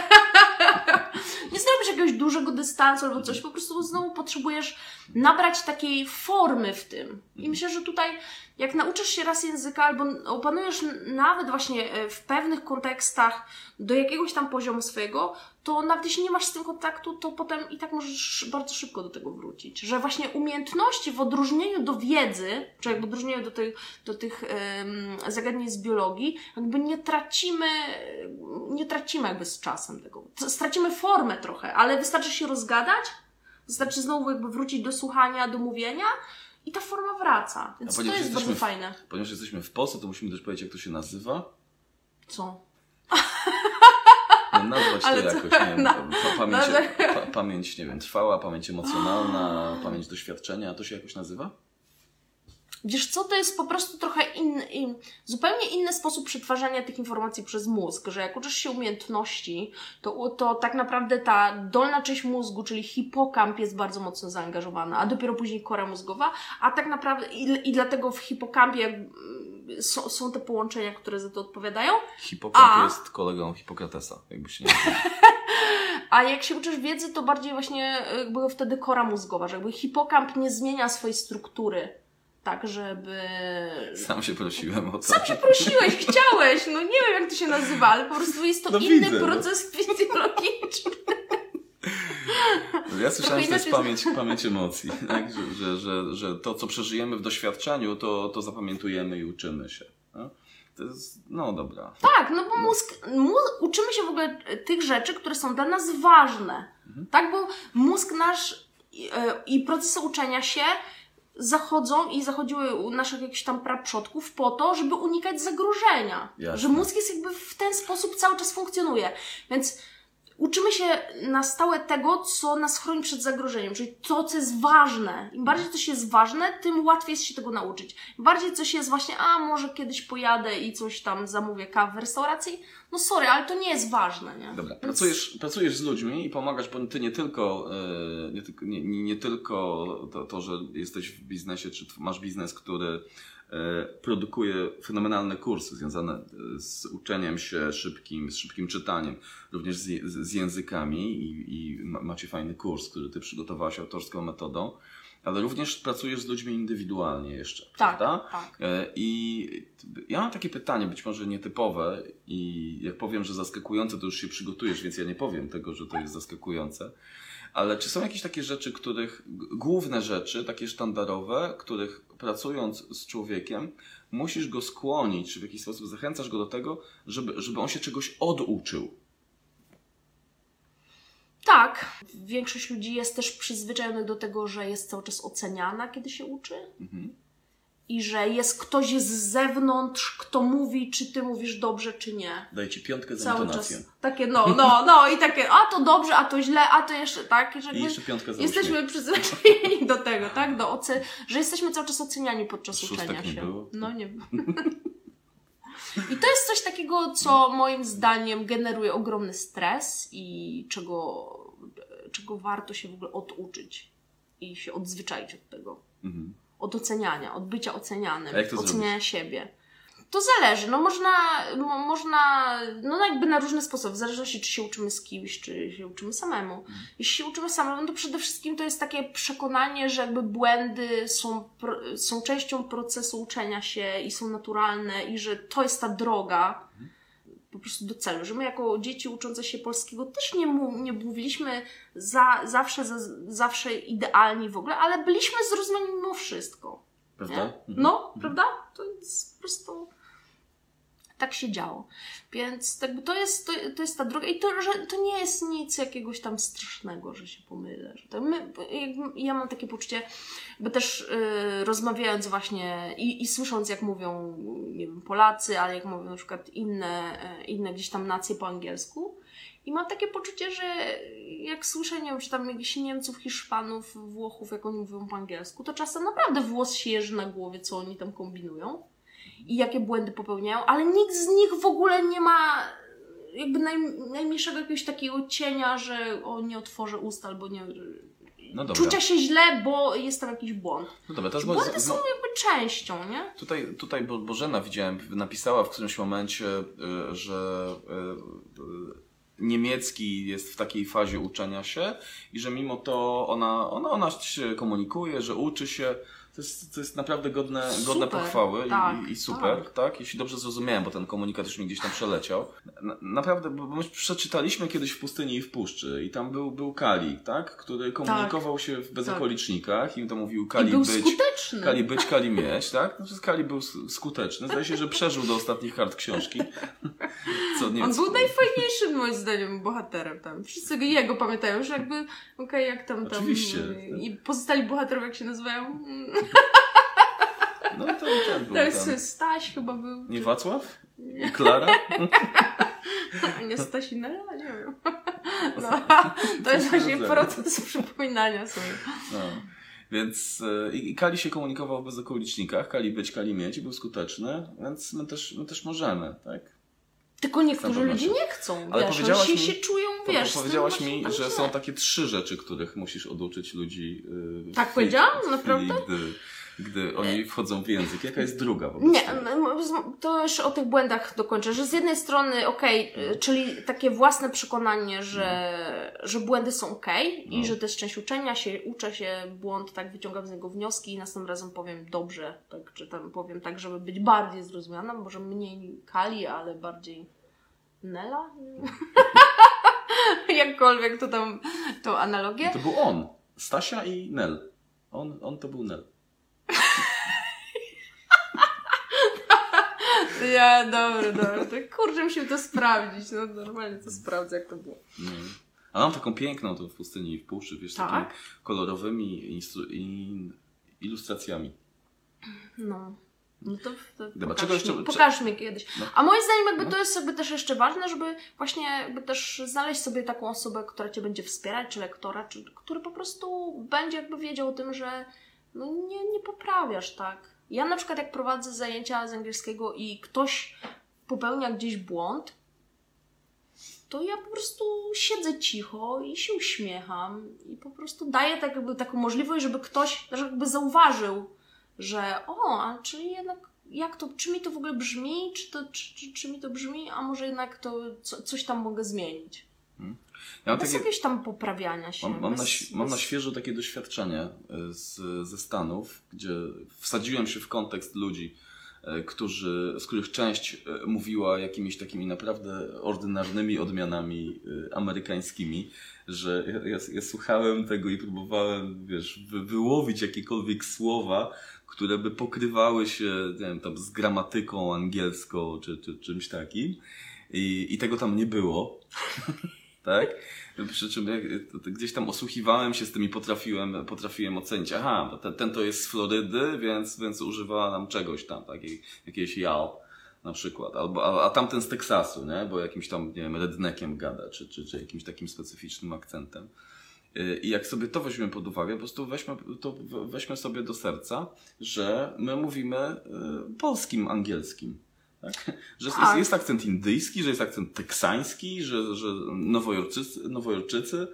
nie zrobisz jakiegoś dużego dystansu albo coś, po prostu znowu potrzebujesz nabrać takiej formy w tym. I myślę, że tutaj jak nauczysz się raz języka albo opanujesz nawet właśnie e, w pewnych kontekstach do jakiegoś tam poziomu swojego, to nawet jeśli nie masz z tym kontaktu, to potem i tak możesz bardzo szybko do tego wrócić. Że właśnie umiejętności w odróżnieniu do wiedzy, czy jakby w odróżnieniu do tych, do tych em, zagadnień z biologii, jakby nie tracimy, nie tracimy jakby z czasem tego. Stracimy formę trochę, ale wystarczy się rozgadać, wystarczy znowu jakby wrócić do słuchania, do mówienia i ta forma wraca. Więc to jest bardzo w- fajne. Ponieważ jesteśmy w Polsce, to musimy też powiedzieć, jak to się nazywa. Co? No, nazwać Ale to jakoś, nie wiem, pa, pamięć, No, pa, pamięć, nie wiem, trwała, pamięć emocjonalna, pamięć doświadczenia, to się jakoś nazywa? Wiesz co, to jest po prostu trochę inny, in, zupełnie inny sposób przetwarzania tych informacji przez mózg, że jak uczysz się umiejętności, to, to tak naprawdę ta dolna część mózgu, czyli hipokamp jest bardzo mocno zaangażowana, a dopiero później kora mózgowa, a tak naprawdę i, i dlatego w hipokampie mm, są, są te połączenia, które za to odpowiadają, Hipokamp A. jest kolegą Hipokratesa, jakby się nie [LAUGHS] a jak się uczysz wiedzy, to bardziej właśnie jakby wtedy kora mózgowa, że jakby hipokamp nie zmienia swojej struktury, tak żeby Sam się prosiłem o to. Sam się prosiłeś, chciałeś, no nie wiem jak to się nazywa, ale po prostu jest to No inny widzę, no. proces [LAUGHS] fizjologiczny. Ja słyszałem, że to jest pamięć, pamięć emocji, tak? że, że, że, że to, co przeżyjemy w doświadczeniu, to, to zapamiętujemy i uczymy się. No? To jest, no dobra. Tak, no bo mózg, mu, uczymy się w ogóle tych rzeczy, które są dla nas ważne. Mhm. Tak, bo mózg nasz i, e, i procesy uczenia się zachodzą i zachodziły u naszych jakichś tam praprzodków po to, żeby unikać zagrożenia. Jasne. Że mózg jest jakby w ten sposób cały czas funkcjonuje. Więc uczymy się na stałe tego, co nas chroni przed zagrożeniem, czyli to, co jest ważne. Im bardziej coś jest ważne, tym łatwiej jest się tego nauczyć. Im bardziej coś jest właśnie, a może kiedyś pojadę i coś tam zamówię kawę w restauracji, no sorry, ale to nie jest ważne, nie? Dobra, Więc- pracujesz, pracujesz z ludźmi i pomagasz, bo ty nie tylko, e, nie, nie, nie, tylko to, to, że jesteś w biznesie, czy masz biznes, który produkuje fenomenalne kursy związane e, z uczeniem się szybkim, z szybkim czytaniem, również z, z językami i, i ma- macie fajny kurs, który ty przygotowałaś autorską metodą, ale również pracujesz z ludźmi indywidualnie jeszcze, Tak, prawda? tak. E, I ja mam takie pytanie, być może nietypowe, i jak powiem, że zaskakujące, to już się przygotujesz, więc ja nie powiem tego, że to jest zaskakujące. Ale czy są jakieś takie rzeczy, których, główne rzeczy, takie sztandarowe, których pracując z człowiekiem, musisz go skłonić, czy w jakiś sposób zachęcasz go do tego, żeby, żeby on się czegoś oduczył? Tak. Większość ludzi jest też przyzwyczajona do tego, że jest cały czas oceniana, kiedy się uczy. Mhm. I że jest ktoś z zewnątrz, kto mówi, czy ty mówisz dobrze, czy nie. Daję ci piątkę za Cały intonację. czas. Takie no, no, no i takie, a to dobrze, a to źle, a to jeszcze tak. i że I jakby jeszcze piątka za Jesteśmy przyzwyczajeni do tego, tak? Do oce- że jesteśmy cały czas oceniani podczas Szóstek uczenia nie się. było? No nie było. [LAUGHS] I to jest coś takiego, co moim zdaniem generuje ogromny stres i czego, czego warto się w ogóle oduczyć i się odzwyczaić od tego. Mhm. Od oceniania, od bycia ocenianym, oceniania siebie. To zależy, no można, mo, można, no jakby na różny sposób, w zależności czy się uczymy z kimś, czy się uczymy samemu. Mhm. Jeśli się uczymy samemu, to przede wszystkim to jest takie przekonanie, że jakby błędy są, są częścią procesu uczenia się i są naturalne i że to jest ta droga Mhm. Po prostu do celu, że my jako dzieci uczące się polskiego też nie, mu, nie mówiliśmy za, zawsze, za, zawsze idealnie w ogóle, ale byliśmy zrozumieni mimo wszystko. Prawda? Mhm. No, prawda? To jest po prostu tak się działo. Więc jakby to jest, to, to jest ta droga i to, że to nie jest nic jakiegoś tam strasznego, że się pomylę. Że to my, ja mam takie poczucie, bo też y, rozmawiając właśnie i, i słysząc jak mówią, nie wiem, Polacy, ale jak mówią na przykład inne, e, inne gdzieś tam nacje po angielsku, i mam takie poczucie, że jak słyszę, nie wiem, czy tam jakichś Niemców, Hiszpanów, Włochów, jak oni mówią po angielsku, to czasem naprawdę włos się jeży na głowie, co oni tam kombinują i jakie błędy popełniają, ale nikt z nich w ogóle nie ma jakby naj, najmniejszego jakiegoś takiego cienia, że o nie otworzę ust albo nie... No dobra. Czucia się źle, bo jest tam jakiś błąd. No dobra, teraz Błędy bo- są jakby częścią, nie? Tutaj, tutaj Bo- Bożena widziałem, napisała w którymś momencie, y, że y, y, niemiecki jest w takiej fazie uczenia się i że mimo to ona, ona, ona się komunikuje, że uczy się. To jest, to jest naprawdę godne, godne Super, pochwały i- tak, i, i super, tak. tak. Jeśli dobrze zrozumiałem, bo ten komunikat już mi gdzieś tam przeleciał. Na, naprawdę, bo my przeczytaliśmy kiedyś w pustyni i w puszczy i tam był, był Kali, tak? Który komunikował się w bezokolicznikach i to mówił I Kali był być. skuteczny. Kali być, [LAUGHS] Kali mieć, tak? Znaczy Kali był skuteczny. Zdaje się, że przeżył do ostatnich kart książki. [LAUGHS] Co nie On był najfajniejszym moim zdaniem bohaterem tam. Wszyscy jego pamiętają, że jakby, okej, jak tam tam. Oczywiście. I pozostali bohaterowie, jak się nazywają? No to ten był To jest ten. Staś chyba był. Nie Wacław? I Klara? [LAUGHS] Nie Stasinella? Nie wiem. [LAUGHS] No, to jest właśnie proces przypominania sobie. No. Więc e, i i Kali się komunikował w bezokolicznikach. Kali być, Kali mieć i był skuteczny, więc my też, my też możemy, tak? Tylko niektórzy ludzie się. nie chcą, Ale wiesz, powiedziałaś oni mi- się, się czują, wiesz, powiedziałaś mi, że źle. są takie trzy rzeczy, których musisz oduczyć ludzi. yy, Tak chwili- powiedziałam? w chwili, Naprawdę? Gdy, gdy oni wchodzą w język. Jaka jest druga wobec Nie, to już o tych błędach dokończę, że z jednej strony okej, y, czyli takie własne przekonanie, że, że błędy są okej No. i że to jest część uczenia się, uczę się, błąd, tak wyciągam z niego wnioski i następnym razem powiem dobrze, tak, czy tam powiem tak, żeby być bardziej zrozumiana, może mniej Kali, ale bardziej Nela? [LAUGHS] Jakkolwiek to tam, tą analogię. To był on. Stasia i Nel. On, on to był Nel. [LAUGHS] Ja, dobra, dobra. To, kurczę, musimy to sprawdzić. No normalnie to sprawdzę, jak to było. No. A mam taką piękną tą w pustyni i w puszczy, wiesz, Tak? takimi kolorowymi in, ilustracjami. No. No to, to Dobra, pokaż, czego jeszcze- mi, pokaż mi kiedyś. No. A moim zdaniem jakby No. to jest jakby też jeszcze ważne, żeby właśnie jakby też znaleźć sobie taką osobę, która cię będzie wspierać, czy lektora, czy, który po prostu będzie jakby wiedział o tym, że no nie, nie poprawiasz, tak. Ja na przykład jak prowadzę zajęcia z angielskiego i ktoś popełnia gdzieś błąd, to ja po prostu siedzę cicho i się uśmiecham i po prostu daję tak jakby taką możliwość, żeby ktoś że jakby zauważył, że o, a czyli jednak jak to, czy mi to w ogóle brzmi, czy, to, czy, czy, czy mi to brzmi, a może jednak to co, coś tam mogę zmienić. Ja Bez takie, jakiegoś tam poprawiania się. Mam, mam, na, bez, ś- mam na świeżo takie doświadczenie y, z, ze Stanów, gdzie wsadziłem się w kontekst ludzi, y, którzy, z których część y, mówiła jakimiś takimi naprawdę ordynarnymi odmianami amerykańskimi, że ja, ja, ja słuchałem tego i próbowałem, wiesz, wy, wyłowić jakiekolwiek słowa, które by pokrywały się, nie wiem, tam z gramatyką angielską czy, czy czymś takim. I, I tego tam nie było. [LAUGHS] tak? Przy czym gdzieś tam osłuchiwałem się z tym i potrafiłem, potrafiłem ocenić, aha, ten, ten to jest z Florydy, więc, więc używała nam czegoś tam, takiej, jakiegoś jał na przykład, albo, a, a tamten z Teksasu, nie? bo jakimś tam, nie wiem, redneckiem gada, czy, czy, czy jakimś takim specyficznym akcentem. I jak sobie to weźmiemy pod uwagę, po prostu weźmy, to we- weźmy sobie do serca, że my mówimy y, polskim angielskim. Tak? Że jest, Tak. jest akcent indyjski, że jest akcent teksański, że, że nowojorczycy, nowojorczycy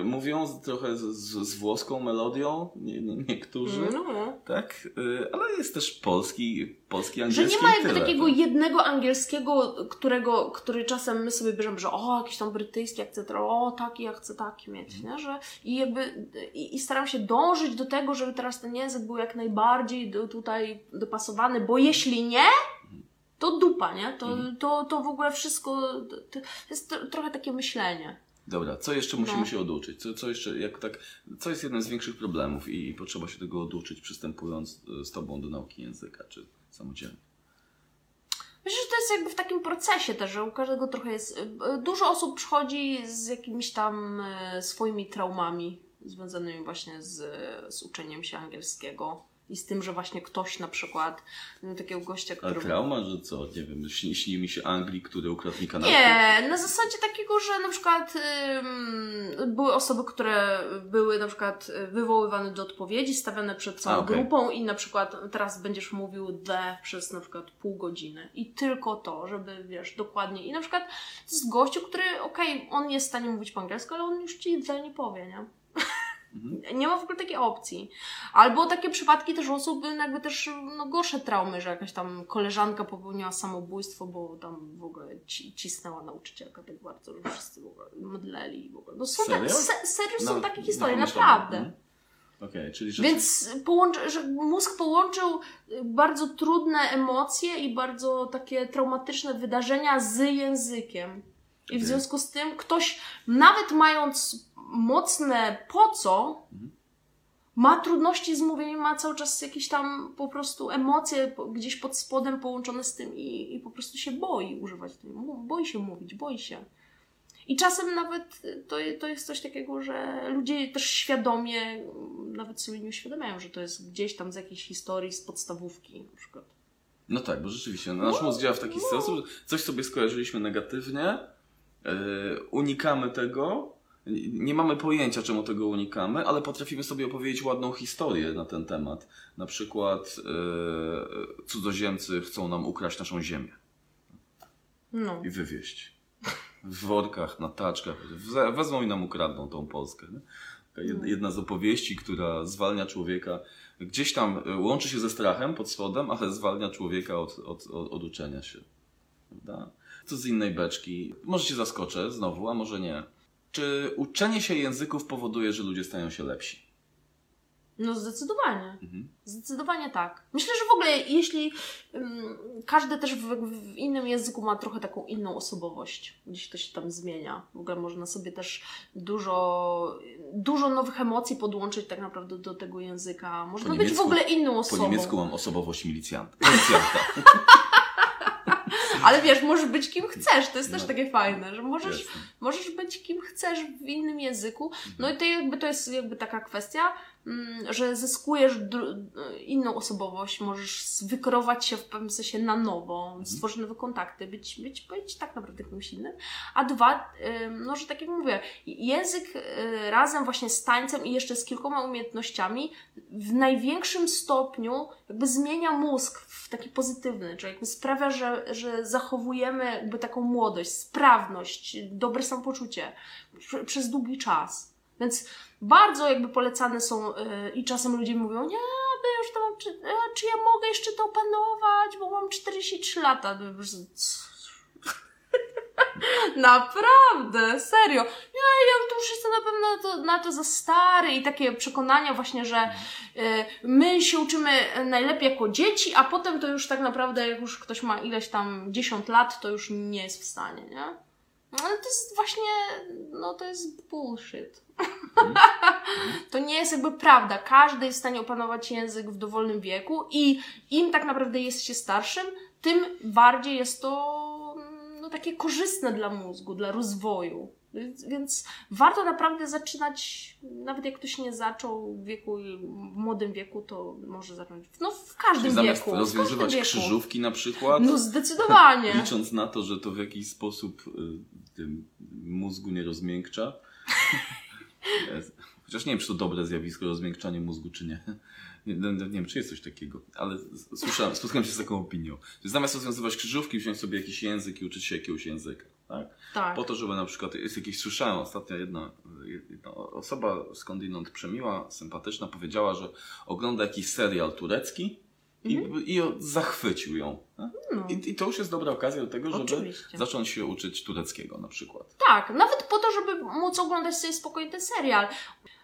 y, mówią trochę z, z, włoską melodią, nie, nie, niektórzy, No. tak? Y, Ale jest też polski, polski Że angielski nie ma jakby tyle, takiego tak? jednego angielskiego, którego, który czasem my sobie bierzemy, że o, jakiś tam brytyjski akcent, o, taki, ja chcę taki mieć, Mhm. nie? Że, I jakby, i, i staram się dążyć do tego, żeby teraz ten język był jak najbardziej do, tutaj dopasowany, bo jeśli nie, to dupa, nie? To, Mhm. to, to w ogóle wszystko, to, jest tro, trochę takie myślenie. Dobra, co jeszcze musimy No. się oduczyć? Co, co jeszcze, jak tak, co jest jednym z większych problemów i, i potrzeba się tego oduczyć, przystępując e, z Tobą do nauki języka, czy samodzielnie? Myślę, że to jest jakby w takim procesie też, że u każdego trochę jest. y, Dużo osób przychodzi z jakimiś tam y, swoimi traumami związanymi właśnie z, z uczeniem się angielskiego i z tym, że właśnie ktoś na przykład, miał takiego gościa, A który... trauma, że co, nie wiem, śni, śni mi się Anglik, który ukradł mi kanapkę? Nie, na zasadzie takiego, że na przykład ym, były osoby, które były na przykład y, wywoływane do odpowiedzi, stawiane przed całą A, okej. grupą i na przykład teraz będziesz mówił the przez na przykład pół godziny i tylko to, żeby wiesz, dokładnie i na przykład to jest gościu, który okej, on jest w stanie mówić po angielsku, ale on już ci the nie powie, nie? Mhm. Nie ma w ogóle takiej opcji. Albo takie przypadki też osób, jakby też no, gorsze traumy, że jakaś tam koleżanka popełniła samobójstwo, bo tam w ogóle ci, cisnęła nauczycielka tak bardzo, że wszyscy w ogóle mdleli i w ogóle. No są Serio? tak, se, serio są No, takie historie, no, naprawdę. mhm. Okej, czyli że... Więc połączy, że mózg połączył y, bardzo trudne emocje i bardzo takie traumatyczne wydarzenia z językiem. I w związku z tym ktoś, nawet mając mocne po co, Mhm. ma trudności z mówieniem, ma cały czas jakieś tam po prostu emocje gdzieś pod spodem połączone z tym i, i po prostu się boi używać tego. Boi się mówić, boi się. I czasem nawet to, to jest coś takiego, że ludzie też świadomie nawet sobie nie uświadamiają, że to jest gdzieś tam z jakiejś historii, z podstawówki na przykład. No tak, bo rzeczywiście, no, nasz mózg działa w taki sposób, że coś sobie skojarzyliśmy negatywnie, unikamy tego, nie mamy pojęcia, czemu tego unikamy, ale potrafimy sobie opowiedzieć ładną historię na ten temat. Na przykład yy, cudzoziemcy chcą nam ukraść naszą ziemię No. i wywieźć. W workach, na taczkach. Wezmą i nam ukradną tą Polskę. Nie? Jed- Jedna z opowieści, która zwalnia człowieka, gdzieś tam y, łączy się ze strachem pod spodem, ale zwalnia człowieka od, od, od, od uczenia się. Prawda? Co z innej beczki? Może się zaskoczę znowu, a może nie. Czy uczenie się języków powoduje, że ludzie stają się lepsi? No zdecydowanie. Mhm. Zdecydowanie tak. Myślę, że w ogóle jeśli ym, każdy też w, w innym języku ma trochę taką inną osobowość, gdzieś to się tam zmienia. W ogóle można sobie też dużo, dużo nowych emocji podłączyć tak naprawdę do tego języka. Można być w ogóle inną Po osobą. niemiecku mam osobowość [LAUGHS] milicjanta. Policjanta. Ale wiesz, możesz być kim chcesz. To jest też No. takie fajne, że możesz, możesz być kim chcesz w innym języku. No i to jakby to jest jakby taka kwestia. Mm, że zyskujesz inną osobowość, możesz wykierować się w pewnym sensie na nowo, stworzyć nowe kontakty, być, być, być tak naprawdę kimś innym. A dwa, no, że tak jak mówię, język y, razem właśnie z tańcem i jeszcze z kilkoma umiejętnościami w największym stopniu jakby zmienia mózg w taki pozytywny, czyli jakby sprawia, że, że zachowujemy jakby taką młodość, sprawność, dobre samopoczucie prze- przez długi czas. Więc bardzo jakby polecane są y, i czasem ludzie mówią, nie, bo ja już to mam, czy, e, czy ja mogę jeszcze to opanować, bo mam 43 lata. No, [LAUGHS] Naprawdę, serio. Nie, ja tu już jestem na pewno na to, na to za stary i takie przekonania właśnie, że y, my się uczymy najlepiej jako dzieci, a potem to już tak naprawdę jak już ktoś ma ileś tam 10 lat, to już nie jest w stanie, nie? No, Ale to jest właśnie, no to jest bullshit. To nie jest jakby prawda. Każdy jest w stanie opanować język w dowolnym wieku i im tak naprawdę jest się starszym, tym bardziej jest to no, takie korzystne dla mózgu, dla rozwoju. Więc- warto naprawdę zaczynać, nawet jak ktoś nie zaczął w wieku, w młodym wieku, to może zacząć. No w każdym Czyli zamiast wieku. w rozwiązywać wieku. krzyżówki na przykład, No zdecydowanie. [LAUGHS] licząc na to, że to w jakiś sposób y, tym mózgu nie rozmiękcza. Chociaż nie wiem, czy to dobre zjawisko, rozmiękczanie mózgu, czy nie. Nie, nie, nie wiem, czy jest coś takiego, ale słyszałem, spotkałem się z taką opinią. Że zamiast rozwiązywać krzyżówki, wziąć sobie jakiś język i uczyć się jakiegoś języka. Tak? Tak. Po to, żeby na przykład, jest jakieś, słyszałem ostatnio jedna, jedna osoba skądinąd przemiła, sympatyczna, powiedziała, że ogląda jakiś serial turecki i, i o- zachwycił ją. No. I, I to już jest dobra okazja do tego, żeby Oczywiście. zacząć się uczyć tureckiego na przykład. Tak, nawet po to, żeby móc oglądać sobie spokojnie ten serial.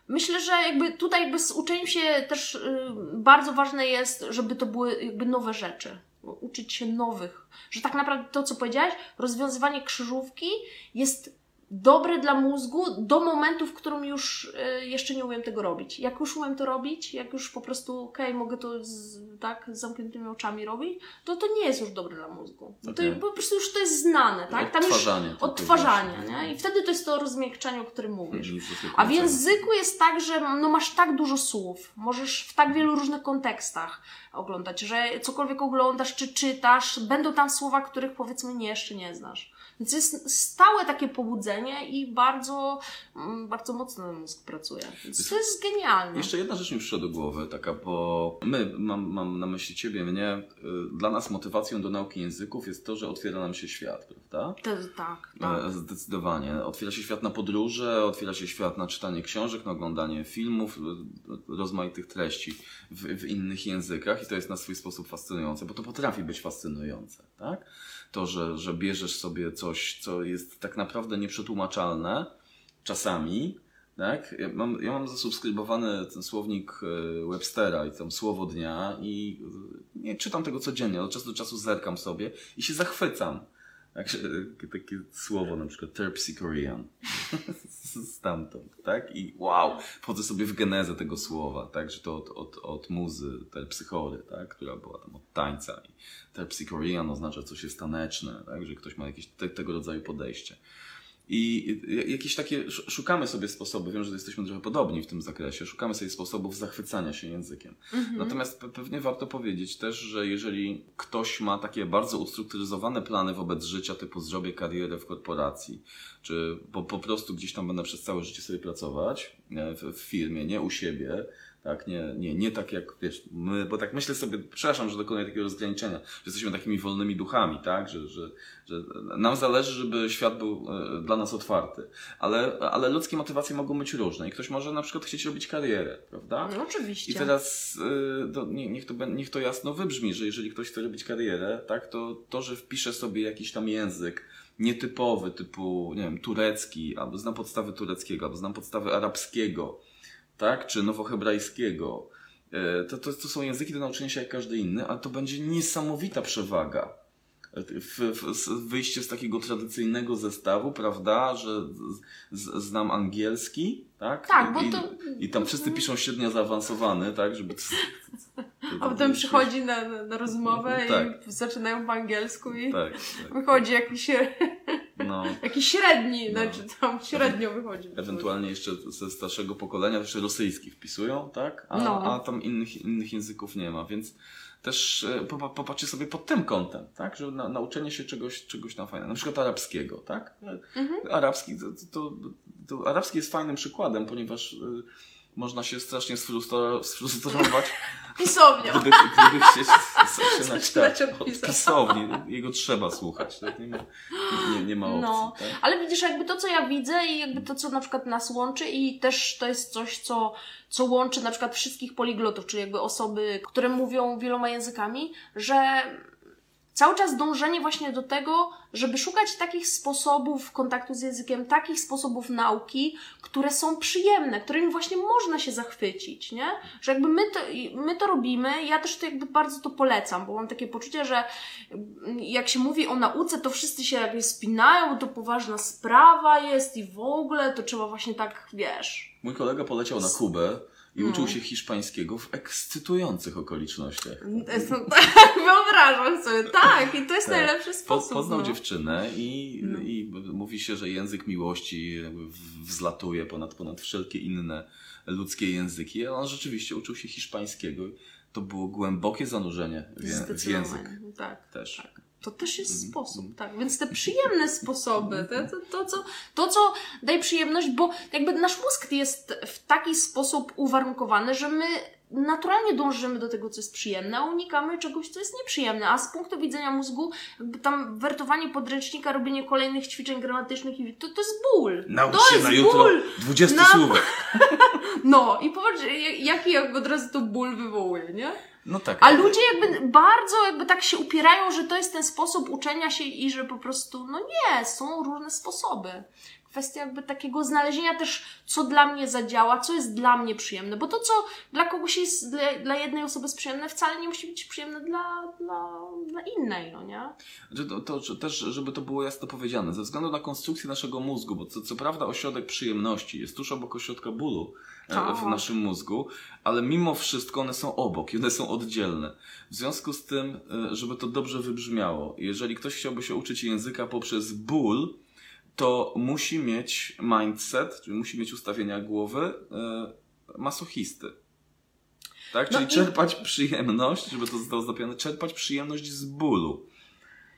Myślę, że jakby tutaj jakby z uczeniem się też y, bardzo ważne jest, żeby to były jakby nowe rzeczy. Uczyć się nowych. Że tak naprawdę to, co powiedziałeś, rozwiązywanie krzyżówki jest dobre dla mózgu do momentu, w którym już y, jeszcze nie umiem tego robić. Jak już umiem to robić, jak już po prostu, okej, mogę to z, tak, z zamkniętymi oczami robić, to to nie jest już dobre dla mózgu. To Okej. po prostu już to jest znane, tak? Tam już Odtwarzanie tylko odtwarzanie, nie? I wtedy to jest to rozmiękczanie, o którym mówisz. Tego A w języku jest tak, że no masz tak dużo słów, możesz w tak wielu różnych kontekstach oglądać, że cokolwiek oglądasz czy czytasz, będą tam słowa, których powiedzmy nie, jeszcze nie znasz. Więc jest stałe takie pobudzenie i bardzo, mm, bardzo mocno mózg pracuje. Więc to jest genialne. Jeszcze jedna rzecz mi przyszła do głowy, taka, bo my, mam, mam na myśli Ciebie, mnie, y, dla nas motywacją do nauki języków jest to, że otwiera nam się świat, prawda? Tak, tak. E, Zdecydowanie. Otwiera się świat na podróże, otwiera się świat na czytanie książek, na oglądanie filmów, e, rozmaitych treści w, w innych językach i to jest na swój sposób fascynujące, bo to potrafi być fascynujące, tak? To, że, że bierzesz sobie coś, co jest tak naprawdę nieprzetłumaczalne czasami, tak? Ja mam, ja mam zasubskrybowany ten słownik e, Webstera i tam słowo dnia i e, nie czytam tego codziennie, od czasu do czasu zerkam sobie i się zachwycam. Się, e, takie słowo na przykład terpsichorean [LAUGHS] stamtąd, tak? I wow, wchodzę sobie w genezę tego słowa, tak? Że to od, od, od muzy terpsychory, tak? Która była tam od tańca i terpsichorean oznacza coś jest taneczne, tak? Że ktoś ma jakieś te, tego rodzaju podejście. I jakieś takie, sz- szukamy sobie sposoby, wiem, że jesteśmy trochę podobni w tym zakresie, szukamy sobie sposobów zachwycania się językiem. Natomiast pe- pewnie warto powiedzieć też, że jeżeli ktoś ma takie bardzo ustrukturyzowane plany wobec życia, typu zrobię karierę w korporacji, czy po, po prostu gdzieś tam będę przez całe życie sobie pracować w, w firmie, nie u siebie, tak, nie, nie, nie tak jak, wiesz, my, bo tak myślę sobie, przepraszam, że dokonuję takiego rozgraniczenia, że jesteśmy takimi wolnymi duchami, tak, że, że, że nam zależy, żeby świat był e, dla nas otwarty, ale, ale ludzkie motywacje mogą być różne i ktoś może na przykład chcieć robić karierę, prawda? No, oczywiście. I teraz y, to, nie, niech, to, niech to jasno wybrzmi, że jeżeli ktoś chce robić karierę, tak, to to, że wpisze sobie jakiś tam język nietypowy, typu, nie wiem, turecki, albo znam podstawy tureckiego, albo znam podstawy arabskiego, tak, czy nowohebrajskiego, y, to, to, to są języki do nauczenia się jak każdy inny, a to będzie niesamowita przewaga. W, w, z- wyjście z takiego tradycyjnego zestawu, prawda, że z, znam angielski, tak? Tak, bo I, to- I tam wszyscy piszą średnio zaawansowany, tak, żeby... [LAUGHS] A potem przychodzi na, na, na rozmowę Tak. i zaczynają po angielsku i Tak, tak. wychodzi jakiś No. [LAUGHS] Jakiś średni, No. znaczy tam średnio wychodzi. Ewentualnie jeszcze ze starszego pokolenia jeszcze rosyjski wpisują, tak? A, No. a tam innych, innych języków nie ma, więc też e, popa- popatrzcie sobie pod tym kątem, tak? Że na, nauczenie się czegoś, czegoś tam fajnego. Na przykład arabskiego, tak? Mhm. Arabski, to, to, to, arabski jest fajnym przykładem, ponieważ y, można się strasznie sfrustro- sfrustrować, [LAUGHS] Pisownia. gdyby, gdyby chcieć zaczynać tak, od pisowni. Jego trzeba słuchać, tak? Nie ma, nie, nie ma opcji, No, tak? ale widzisz, jakby to, co ja widzę i jakby to, co na przykład nas łączy i też to jest coś, co, co łączy na przykład wszystkich poliglotów, czyli jakby osoby, które mówią wieloma językami, że cały czas dążenie właśnie do tego, żeby szukać takich sposobów kontaktu z językiem, takich sposobów nauki, które są przyjemne, którymi właśnie można się zachwycić, nie? Że jakby my to, my to robimy, ja też to jakby bardzo to polecam, bo mam takie poczucie, że jak się mówi o nauce, to wszyscy się jakby spinają, to poważna sprawa jest i w ogóle to trzeba właśnie tak, wiesz. Mój kolega poleciał na Kubę i No. uczył się hiszpańskiego w ekscytujących okolicznościach. [LAUGHS] Tak, wyobrażam sobie, tak, i to jest Tak. najlepszy Po, sposób. poznał no. dziewczynę i, No. i mówi się, że język miłości wzlatuje ponad, ponad wszelkie inne ludzkie języki. A on rzeczywiście uczył się hiszpańskiego. To było głębokie zanurzenie w, w język tak. też. To też jest Mhm. sposób, tak. Więc te przyjemne sposoby, to, to, to, co, to, co daje przyjemność, bo jakby nasz mózg jest w taki sposób uwarunkowany, że my naturalnie dążymy do tego, co jest przyjemne, a unikamy czegoś, co jest nieprzyjemne. A z punktu widzenia mózgu, jakby tam wertowanie podręcznika, robienie kolejnych ćwiczeń gramatycznych, to, to jest ból. Naucz to się jest na jutro ból. 20 Na- słówek. [LAUGHS] No i popatrz, jak- jaki jakby od razu to ból wywołuje, nie? No tak. A ludzie jakby bardzo jakby tak się upierają, że to jest ten sposób uczenia się i że po prostu, no nie, są różne sposoby. Kwestia jakby takiego znalezienia też, co dla mnie zadziała, co jest dla mnie przyjemne, bo to, co dla kogoś jest, dla, dla jednej osoby jest przyjemne, wcale nie musi być przyjemne dla, dla, dla innej, no nie? Że to, to, że też, żeby to było jasno powiedziane, ze względu na konstrukcję naszego mózgu, bo co, co prawda ośrodek przyjemności jest tuż obok ośrodka bólu w Tak. naszym mózgu, ale mimo wszystko one są obok i one są oddzielne. W związku z tym, e, żeby to dobrze wybrzmiało, jeżeli ktoś chciałby się uczyć języka poprzez ból, to musi mieć mindset, czyli musi mieć ustawienia głowy e, masochisty. Tak? No Czyli i- czerpać przyjemność, żeby to zostało zapisane, czerpać przyjemność z bólu.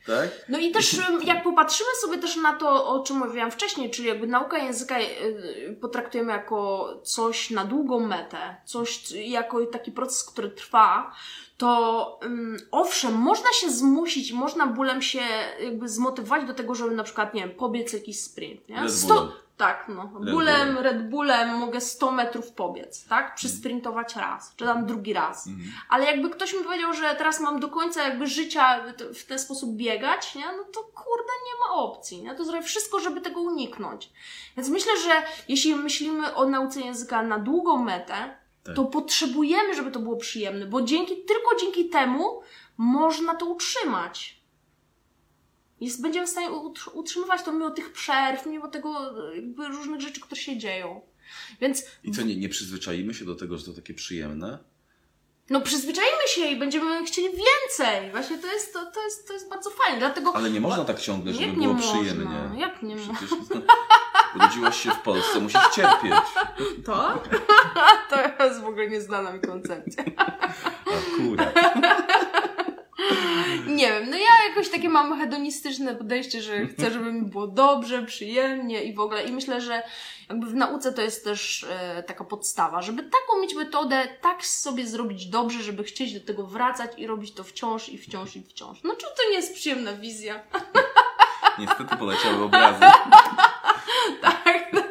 Tak? No i też jak popatrzymy sobie też na to, o czym mówiłam wcześniej, czyli jakby nauka języka y, potraktujemy jako coś na długą metę, coś jako taki proces, który trwa, to ym, owszem, można się zmusić, można bólem się jakby zmotywować do tego, żeby na przykład, nie wiem, pobiec jakiś sprint, nie? Sto-. Tak, no. Red Bólem, Bullem. Red Bullem mogę 100 metrów pobiec, tak? Przysprintować raz, czy tam drugi raz. Mhm. Ale jakby ktoś mi powiedział, że teraz mam do końca jakby życia w ten sposób biegać, nie? No to kurde nie ma opcji, nie? To zrobię wszystko, żeby tego uniknąć. Więc myślę, że jeśli myślimy o nauce języka na długą metę, Tak. to potrzebujemy, żeby to było przyjemne, bo dzięki, tylko dzięki temu można to utrzymać. Jest, będziemy w stanie utr- utrzymywać to mimo tych przerw, mimo tego jakby różnych rzeczy, które się dzieją. Więc I co, nie, nie przyzwyczaimy się do tego, że to takie przyjemne? No przyzwyczajmy się i będziemy chcieli więcej. Właśnie to jest, to, to jest, to jest bardzo fajne. Dlatego. Ale nie można tak ciągle, żeby było można? przyjemnie. Jak nie można? Przecież urodziłaś się w Polsce, musisz cierpieć. To? [LAUGHS] to jest w ogóle nieznana mi koncepcja. Akurat. Nie wiem, no ja jakoś takie mam hedonistyczne podejście, że chcę, żeby mi było dobrze, przyjemnie i w ogóle. I myślę, że jakby w nauce to jest też e, taka podstawa, żeby taką mieć metodę, tak sobie zrobić dobrze, żeby chcieć do tego wracać i robić to wciąż i wciąż i wciąż. No czy to nie jest przyjemna wizja? Niestety poleciały obrazy. [LAUGHS] tak.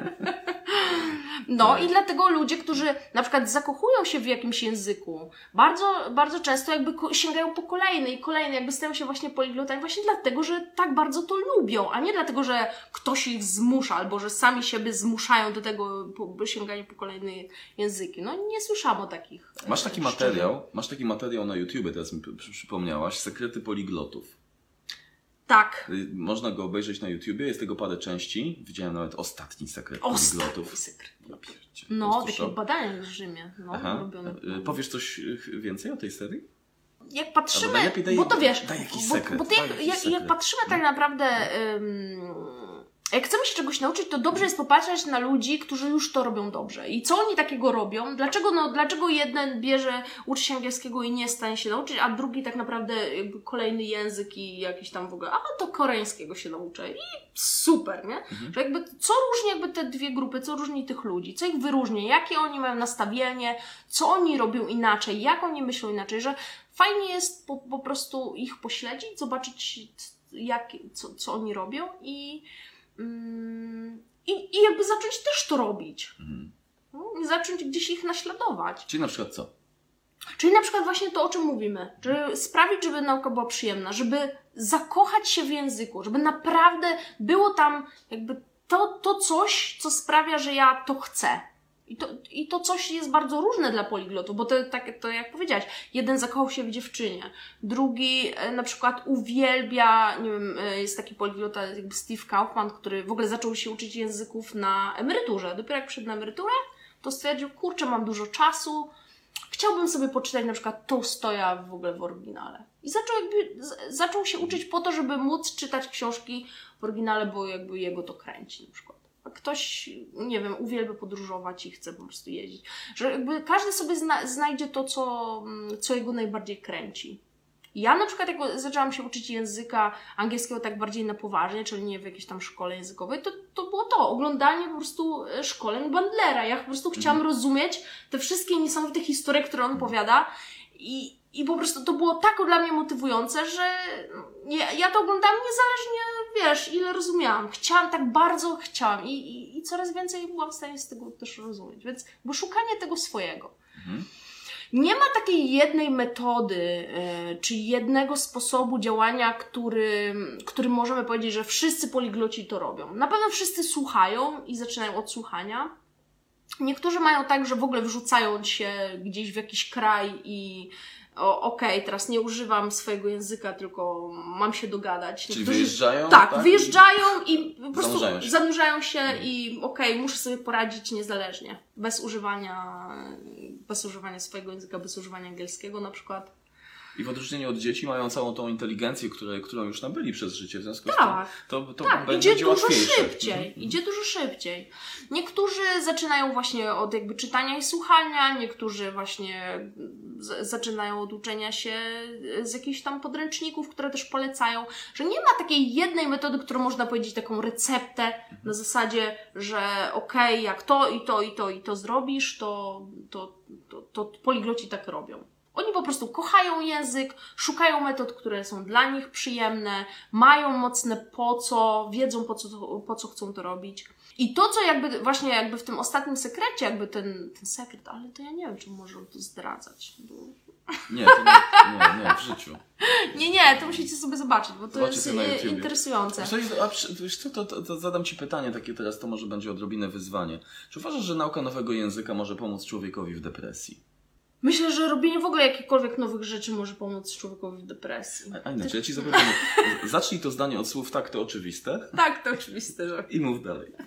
No Tak. i dlatego ludzie, którzy na przykład zakochują się w jakimś języku, bardzo, bardzo często jakby sięgają po kolejny i kolejny, jakby stają się właśnie poliglotami właśnie dlatego, że tak bardzo to lubią, a nie dlatego, że ktoś ich zmusza, albo że sami siebie zmuszają do tego sięgania po kolejne języki. No nie słyszałam o takich. e, Masz taki szczerze. materiał, masz taki materiał na YouTubie, teraz mi przy- przypomniałaś, Sekrety poliglotów. Tak. Y, Można go obejrzeć na YouTubie, jest tego parę części. Widziałem nawet ostatni sekret Ostatni sekret. Ja pierdzie, No, takie badania w Rzymie. No, Aha. robione. Y, Powiesz coś y, więcej o tej serii? jak patrzymy, najlepiej daj- bo to wiesz, daj jakiś bo, sekret, bo ty daj jak, jak, jak patrzymy tak naprawdę, ym, jak chcemy się czegoś nauczyć, to dobrze jest popatrzeć na ludzi, którzy już to robią dobrze. I co oni takiego robią? Dlaczego, no, dlaczego jeden bierze, uczy się angielskiego i nie jest w stanie się nauczyć, a drugi tak naprawdę jakby kolejny język i jakiś tam w ogóle, a to koreańskiego się nauczę. I super, nie? Że jakby co różni jakby te dwie grupy, co różni tych ludzi, co ich wyróżnia, jakie oni mają nastawienie, co oni robią inaczej, jak oni myślą inaczej, że fajnie jest po, po prostu ich pośledzić, zobaczyć jak, co, co oni robią i, i, i jakby zacząć też to robić. Mhm. No, I zacząć gdzieś ich naśladować. Czyli na przykład co? Czyli na przykład właśnie to, o czym mówimy, żeby sprawić, żeby nauka była przyjemna, żeby zakochać się w języku, żeby naprawdę było tam jakby to, to coś, co sprawia, że ja to chcę. I to, I to coś jest bardzo różne dla poliglotów, bo to, tak, to jak powiedziałaś, jeden zakochał się w dziewczynie, drugi e, na przykład uwielbia, nie wiem, e, jest taki poliglota jakby Steve Kaufman, który w ogóle zaczął się uczyć języków na emeryturze. Dopiero jak przyszedł na emeryturę, to stwierdził, kurczę, mam dużo czasu, chciałbym sobie poczytać na przykład Tolstoja w ogóle w oryginale. I zaczął, jakby, zaczął się uczyć po to, żeby móc czytać książki w oryginale, bo jakby jego to kręci na przykład. Ktoś, nie wiem, uwielbia podróżować i chce po prostu jeździć. Że jakby każdy sobie zna, znajdzie to, co, mm, co jego najbardziej kręci. Ja na przykład, jak zaczęłam się uczyć języka angielskiego tak bardziej na poważnie, czyli nie w jakiejś tam szkole językowej, to, to było to, oglądanie po prostu e, szkoleń Bandlera. Ja po prostu chciałam rozumieć te wszystkie niesamowite historie, które on opowiada i, i po prostu to było tak dla mnie motywujące, że ja, ja to oglądałam niezależnie, wiesz, ile rozumiałam. Chciałam, tak bardzo chciałam i, i, i coraz więcej byłam w stanie z tego też rozumieć. Więc bo szukanie tego swojego. Nie ma takiej jednej metody, e, czy jednego sposobu działania, który, który możemy powiedzieć, że wszyscy poligloci to robią. Na pewno wszyscy słuchają i zaczynają od słuchania. Niektórzy mają tak, że w ogóle wrzucają się gdzieś w jakiś kraj i okej, teraz nie używam swojego języka, tylko mam się dogadać. Czyli Niektórzy- wyjeżdżają? tak, wyjeżdżają i po prostu Zanurzają się. zanurzają się i okej, muszę sobie poradzić niezależnie. Bez używania, bez używania swojego języka, bez używania angielskiego na przykład. I w odróżnieniu od dzieci mają całą tą inteligencję, które, którą już nabyli przez życie. W związku z Tak. tym to, to Tak, będzie, idzie dużo łatwiejsze. szybciej. Mhm. Idzie dużo szybciej. Niektórzy zaczynają właśnie od jakby czytania i słuchania, niektórzy właśnie z, zaczynają od uczenia się z jakichś tam podręczników, które też polecają, że nie ma takiej jednej metody, którą można powiedzieć taką receptę na zasadzie, że okej, jak to i to i to i to zrobisz, to, to, to, to poligloci tak robią. Oni po prostu kochają język, szukają metod, które są dla nich przyjemne, mają mocne po co, wiedzą po co, po co chcą to robić. I to, co jakby właśnie jakby w tym ostatnim sekrecie, jakby ten, ten sekret, ale to ja nie wiem, czy może to zdradzać. Bo... Nie, to nie, nie, nie, w życiu. [LAUGHS] Nie, nie, to musicie sobie zobaczyć, bo to Zobaczycie jest interesujące. A wiesz co, to, to, to zadam Ci pytanie takie teraz, to może będzie odrobinę wyzwanie. Czy uważasz, że nauka nowego języka może pomóc człowiekowi w depresji? Myślę, że robienie w ogóle jakichkolwiek nowych rzeczy może pomóc człowiekowi w depresji. A, a inaczej, ja Ci zapewniam, [LAUGHS] zacznij to zdanie od słów tak, to oczywiste Tak, to oczywiste, że. i mów dalej. [LAUGHS]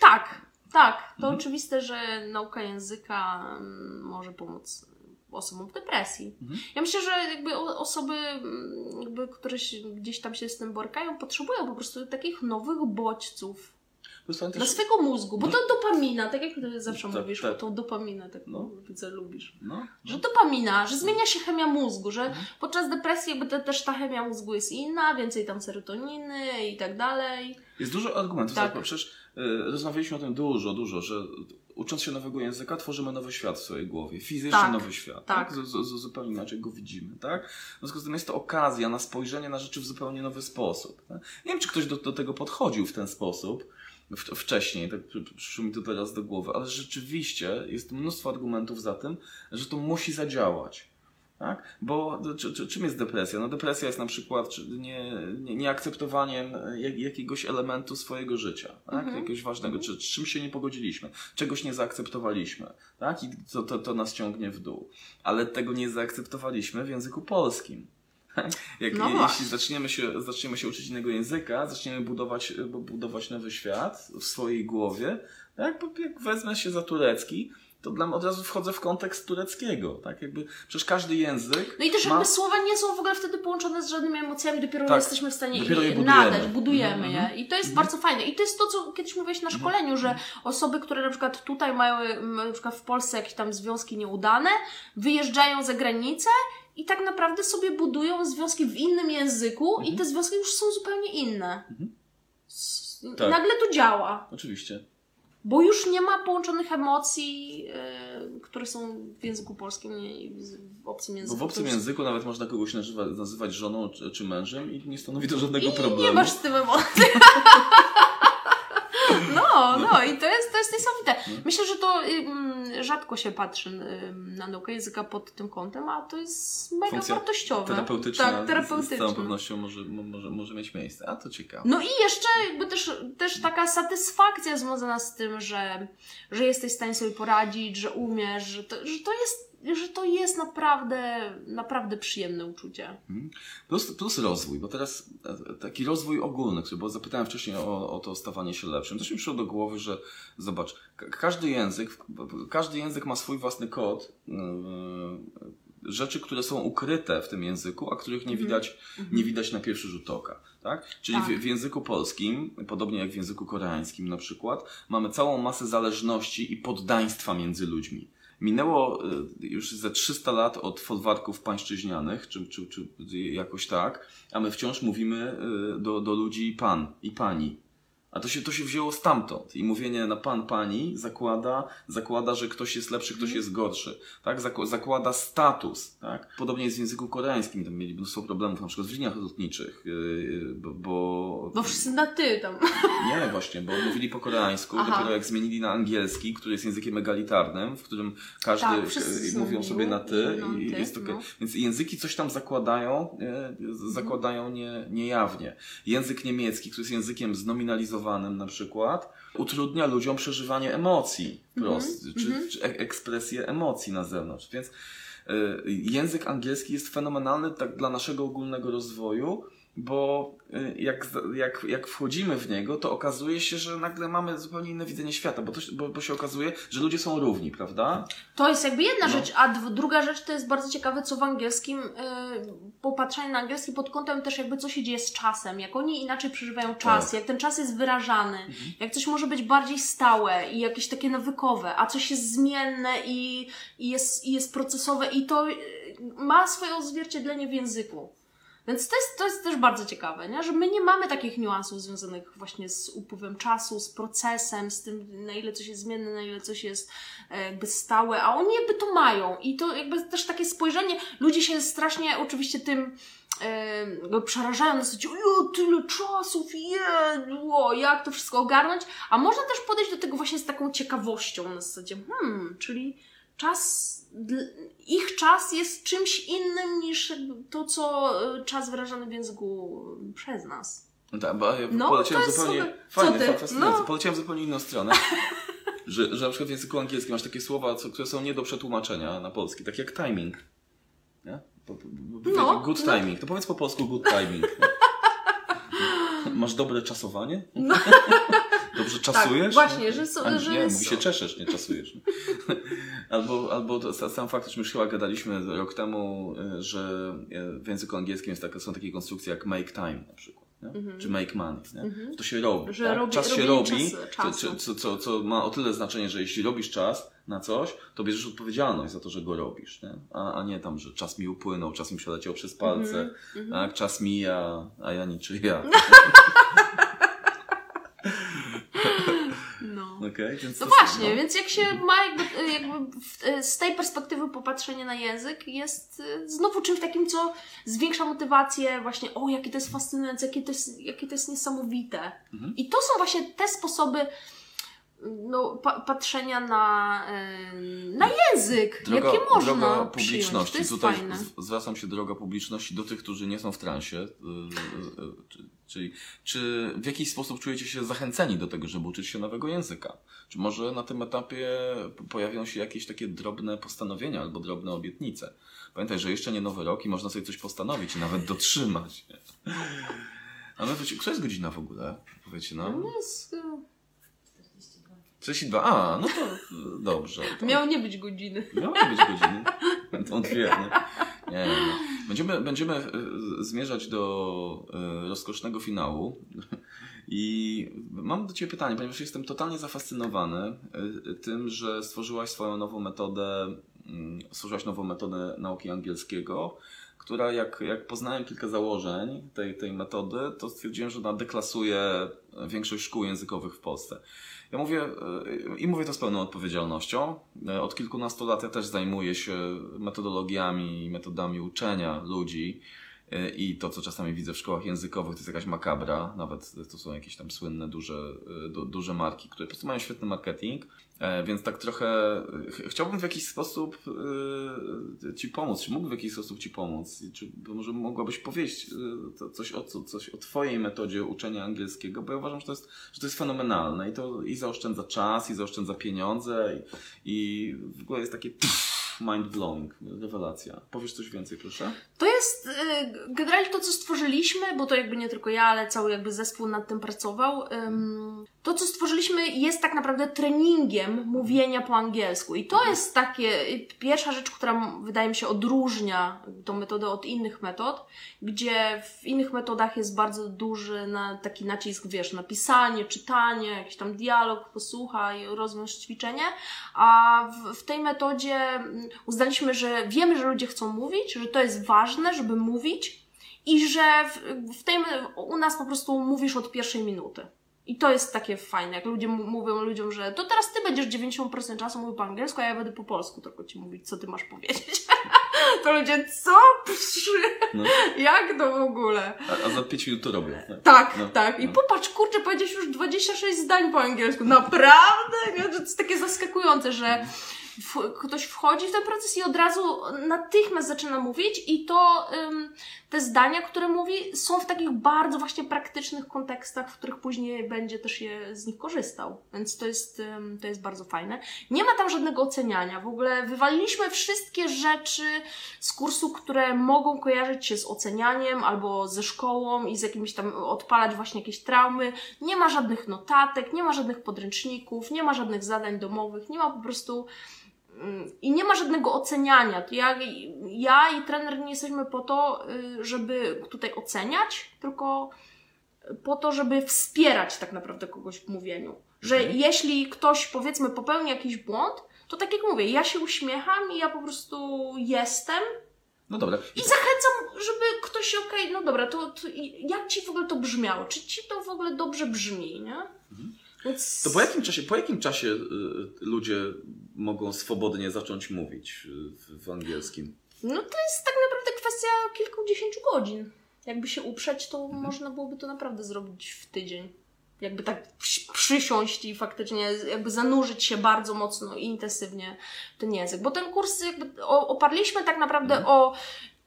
Tak, tak. To Mhm. oczywiste, że nauka języka mm, może pomóc osobom w depresji. Mhm. Ja myślę, że jakby osoby, mm, jakby, które się, gdzieś tam się z tym borykają, potrzebują po prostu takich nowych bodźców Plus dla swojego mózgu, bo to dopamina, tak jak ty zawsze Tak, mówisz, tak. tą dopaminę, tak No. widzę, lubisz. no, Że dopamina, że zmienia się chemia mózgu, że Mhm. podczas depresji jakby te, też ta chemia mózgu jest inna, więcej tam serotoniny i tak dalej. Jest dużo argumentów. Tak. Tak. Przecież y, rozmawialiśmy o tym dużo, dużo, że ucząc się nowego języka, tworzymy nowy świat w swojej głowie. Fizycznie Tak, nowy świat. tak. Z, z, z, zupełnie inaczej go widzimy. Tak? W związku z tym jest to okazja na spojrzenie na rzeczy w zupełnie nowy sposób. Tak? Nie wiem, czy ktoś do, do tego podchodził w ten sposób. W, wcześniej, tak przy- przy- przyszło mi to teraz do głowy, ale rzeczywiście jest mnóstwo argumentów za tym, że to musi zadziałać. Tak? Bo czy, czy, czym jest depresja? No depresja jest na przykład nie, nie, nieakceptowaniem jak, jakiegoś elementu swojego życia, tak? Mhm. jakiegoś ważnego, czy, z czym się nie pogodziliśmy, czegoś nie zaakceptowaliśmy tak? i to, to, to nas ciągnie w dół. Ale tego nie zaakceptowaliśmy w języku polskim. [LAUGHS] Jak, No jeśli zaczniemy się, zaczniemy się uczyć innego języka, zaczniemy budować, budować nowy świat w swojej głowie, tak? Bo jak wezmę się za turecki, to dla mnie od razu wchodzę w kontekst tureckiego, tak? Jakby, przecież każdy język No i też ma... jakby słowa nie są w ogóle wtedy połączone z żadnymi emocjami, dopiero Tak, jesteśmy w stanie dopiero je je budujemy. nadać, budujemy Mhm, je. I to jest bardzo fajne. I to jest to, co kiedyś mówiłeś na szkoleniu, że osoby, które na przykład tutaj mają m, na przykład w Polsce jakieś tam związki nieudane, wyjeżdżają za granicę i tak naprawdę sobie budują związki w innym języku Mhm. i te związki już są zupełnie inne. S- Tak. Nagle to działa. Oczywiście. Bo już nie ma połączonych emocji, yy, które są w języku polskim i w obcym Bo języku. w obcym języku nawet można kogoś nazywa, nazywać żoną czy, czy mężem i nie stanowi to żadnego I problemu. nie masz z tym emocji. [LAUGHS] No, no i to jest, to jest niesamowite. Myślę, że to rzadko się patrzy na naukę języka pod tym kątem, a to jest mega Funkcja wartościowe. Terapeutyczna, Tak, z, z całą terapeutyczna. pewnością może, mo- może, może mieć miejsce. A to ciekawe. No i jeszcze jakby też, też taka satysfakcja związana z tym, że, że jesteś w stanie sobie poradzić, że umiesz, że to, że to jest że to jest naprawdę, naprawdę przyjemne uczucie. Plus, plus rozwój, bo teraz e, taki rozwój ogólny, który, bo zapytałem wcześniej o, o to stawanie się lepszym. Też mi przyszło do głowy, że zobacz, ka- każdy język, każdy język ma swój własny kod. yy, Rzeczy, które są ukryte w tym języku, a których nie widać, nie widać na pierwszy rzut oka. Tak? Czyli Tak. W, w języku polskim, podobnie jak w języku koreańskim na przykład, mamy całą masę zależności i poddaństwa między ludźmi. Minęło y, już ze 300 lat od folwarków pańszczyźnianych, czy, czy, czy jakoś tak, a my wciąż mówimy y, do, do ludzi pan i pani. A to się, to się wzięło stamtąd. I mówienie na pan, pani zakłada, zakłada, że ktoś jest lepszy, ktoś jest gorszy. Tak? Zak- zakłada status. Tak? Podobnie jest w języku koreańskim. Tam mieli mnóstwo problemów, na przykład w liniach lotniczych, yy, bo, bo Bo wszyscy na ty tam. [LAUGHS] nie, właśnie, bo mówili po koreańsku, Aha. dopiero jak zmienili na angielski, który jest językiem egalitarnym, w którym każdy Tak, są mówią sobie na ty i na i ty, jest okej. no. Więc języki coś tam zakładają, z- zakładają nie, niejawnie. Język niemiecki, który jest językiem znominalizowanym na przykład, utrudnia ludziom przeżywanie emocji. Prost, czy, czy e- ekspresję emocji na zewnątrz. Więc e, język angielski jest fenomenalny tak dla naszego ogólnego rozwoju, bo y, jak, jak, jak wchodzimy w niego, to okazuje się, że nagle mamy zupełnie inne widzenie świata, bo, to, się- bo, bo się okazuje, że ludzie są równi, prawda? To jest jakby jedna No. rzecz, a druga rzecz to jest bardzo ciekawe, co w angielskim, yy, popatrzenie na angielski pod kątem też jakby co się dzieje z czasem, jak oni inaczej przeżywają czas, Tak. jak ten czas jest wyrażany, jak coś może być bardziej stałe i jakieś takie nawykowe, a coś jest zmienne i, i, jest, i jest procesowe i to yy, ma swoje odzwierciedlenie w języku. Więc to jest, to jest też bardzo ciekawe, nie? że my nie mamy takich niuansów związanych właśnie z upływem czasu, z procesem, z tym, na ile coś jest zmienne, na ile coś jest e, jakby stałe, a oni jakby to mają. I to jakby też takie spojrzenie, ludzie się strasznie oczywiście tym jakby przerażają na zasadzie, o, tyle czasów, jedło, jak to wszystko ogarnąć, a można też podejść do tego właśnie z taką ciekawością na zasadzie, hmm, czyli czas, ich czas jest czymś innym niż to, co e, czas wyrażany w języku przez nas. No tak, bo ja No, poleciałem zupełnie. Co fajnie, ty? fa- fascynujące, No. poleciałem zupełnie inną stronę. [LAUGHS] Że, że na przykład w języku angielskim masz takie słowa, co, które są nie do przetłumaczenia na polski, tak jak timing. Nie? No, good no. timing. To powiedz po polsku good timing. [LAUGHS] Masz dobre czasowanie? [LAUGHS] Dobrze czasujesz? Tak, właśnie, Nie? że są- A, że nie, są- mówi się czeszesz, nie czasujesz. [LAUGHS] Albo, albo to, sam fakt, że my już chyba gadaliśmy rok temu, y, że y, w języku angielskim jest taka, są takie konstrukcje jak make time na przykład. Nie? Czy make money. Nie? To się robi. Mhm. Tak? robi- czas się robi, czasu- co, co, co, co ma o tyle znaczenie, że jeśli robisz czas na coś, to bierzesz odpowiedzialność za to, że go robisz. Nie? A, a nie tam, że czas mi upłynął, czas mi przeleciał przez palce, Mhm, tak? czas mija, a ja niczyja. [LAUGHS] No. Okay? Więc No właśnie, więc jak się ma jakby, jakby w, z tej perspektywy popatrzenie na język jest y, znowu czymś takim, co zwiększa motywację właśnie, o jakie to jest fascynujące, jakie to jest, jakie to jest niesamowite. Mhm. I to są właśnie te sposoby no, pa, patrzenia na, na język, Droga, jakie można droga publiczności. Tutaj fajne. zwracam się droga publiczności do tych, którzy nie są w transie. y, y, y, czy- Czyli czy w jakiś sposób czujecie się zachęceni do tego, żeby uczyć się nowego języka? Czy może na tym etapie pojawią się jakieś takie drobne postanowienia albo drobne obietnice? Pamiętaj, że jeszcze nie nowy rok i można sobie coś postanowić i nawet dotrzymać. A my, która jest godzina w ogóle? Powiecie nam. No jest, 32, a, no to y, dobrze. To Miało nie być godziny. Miały być godziny. [LAUGHS] Będą dwie, nie? Nie, nie. Będziemy, będziemy y, zmierzać do y, rozkosznego finału. I mam do Ciebie pytanie, ponieważ jestem totalnie zafascynowany tym, że stworzyłaś swoją nową metodę, mm, stworzyłaś nową metodę nauki angielskiego, która jak, jak poznałem kilka założeń tej, tej metody, to stwierdziłem, że ona deklasuje większość szkół językowych w Polsce. Ja mówię y, i mówię to z pełną odpowiedzialnością. Y, Od kilkunastu lat ja też zajmuję się metodologiami i metodami uczenia ludzi. Y, I to, co czasami widzę w szkołach językowych, to jest jakaś makabra. Nawet to są jakieś tam słynne, duże, du, duże marki, które po prostu mają świetny marketing. E, Więc tak trochę ch- chciałbym w jakiś sposób Ci pomóc. Czy mógłbym w jakiś sposób Ci pomóc? Czy może mogłabyś powiedzieć to coś, o, co- coś o Twojej metodzie uczenia angielskiego? Bo ja uważam, że to jest, że to jest fenomenalne i to i zaoszczędza czas, i zaoszczędza pieniądze, i, i w ogóle jest takie mind blowing, rewelacja. Powiesz coś więcej, proszę? To jest y, generalnie to, co stworzyliśmy, bo to jakby nie tylko ja, ale cały jakby zespół nad tym pracował. ym, to, co stworzyliśmy, jest tak naprawdę treningiem mówienia po angielsku. I to jest takie, y, pierwsza rzecz, która wydaje mi się odróżnia tą metodę od innych metod, gdzie w innych metodach jest bardzo duży na, taki nacisk, wiesz, na pisanie, czytanie, jakiś tam dialog, posłuchaj, rozwiąż ćwiczenie, a w, w tej metodzie uznaliśmy, że wiemy, że ludzie chcą mówić, że to jest ważne, żeby mówić i że w, w tej, u nas po prostu mówisz od pierwszej minuty. I to jest takie fajne, jak ludzie mówią ludziom, że to teraz ty będziesz 90% czasu mówił po angielsku, a ja będę po polsku tylko ci mówić, co ty masz powiedzieć. [LAUGHS] to ludzie, co? Psz, No. [LAUGHS] Jak to w ogóle? A, a za 5 minut to robię. tak? Tak, No, tak. I no. popatrz, kurczę, powiedziałeś już 26 zdań po angielsku. Naprawdę? To jest takie zaskakujące, że w, ktoś wchodzi w ten proces i od razu natychmiast zaczyna mówić i to ym, te zdania, które mówi, są w takich bardzo właśnie praktycznych kontekstach, w których później będzie też je z nich korzystał. Więc to jest, ym, to jest bardzo fajne. Nie ma tam żadnego oceniania. W ogóle wywaliliśmy wszystkie rzeczy z kursu, które mogą kojarzyć się z ocenianiem albo ze szkołą i z jakimiś tam odpalać właśnie jakieś traumy. Nie ma żadnych notatek, nie ma żadnych podręczników, nie ma żadnych zadań domowych, nie ma po prostu i nie ma żadnego oceniania. To ja, ja i trener nie jesteśmy po to, y, żeby tutaj oceniać, tylko po to, żeby wspierać tak naprawdę kogoś w mówieniu. Że Mhm. jeśli ktoś powiedzmy popełni jakiś błąd, to tak jak mówię, ja się uśmiecham i ja po prostu jestem No dobra. i zachęcam, żeby ktoś, okej, no dobra, to, to jak ci w ogóle to brzmiało? Czy ci to w ogóle dobrze brzmi, nie? Więc... To po jakim czasie, po jakim czasie y, ludzie mogą swobodnie zacząć mówić y, w, angielskim? No to jest tak naprawdę kwestia kilkudziesięciu godzin. Jakby się uprzeć, to można byłoby to naprawdę zrobić w tydzień. Jakby tak przy- przysiąść i faktycznie jakby zanurzyć się bardzo mocno i intensywnie w ten język. Bo ten kurs jakby oparliśmy tak naprawdę o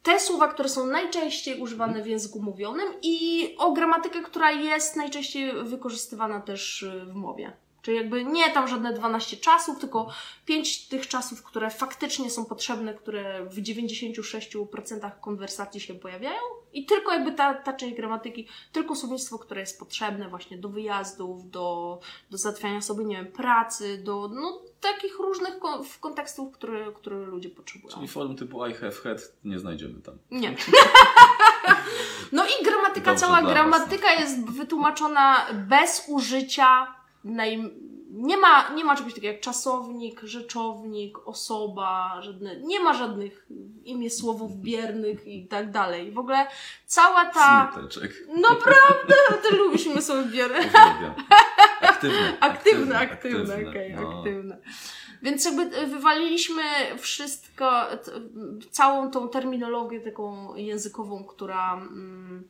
te słowa, które są najczęściej używane w języku mówionym i o gramatykę, która jest najczęściej wykorzystywana też y, w mowie. Czyli jakby nie tam żadne 12 czasów, tylko 5 tych czasów, które faktycznie są potrzebne, które w 96% konwersacji się pojawiają i tylko jakby ta, ta część gramatyki, tylko słownictwo, które jest potrzebne właśnie do wyjazdów, do, do załatwiania sobie, nie wiem, pracy, do no, takich różnych ko- w kontekstów, które, które ludzie potrzebują. Czyli form typu I have had nie znajdziemy tam. Nie. [LAUGHS] No i gramatyka, Dobrze cała dla was, gramatyka jest wytłumaczona bez użycia naj... nie, ma, nie ma czegoś takiego jak czasownik, rzeczownik, osoba, żadne, nie ma żadnych imię słowów biernych i tak dalej. W ogóle cała ta... Smuteczek. Naprawdę? Ty lubisz imię słowy bierne? Aktywne. Aktywne, aktywne, okej, no. aktywne. Więc jakby e, wywaliliśmy wszystko, całą tą terminologię taką językową, która, mm,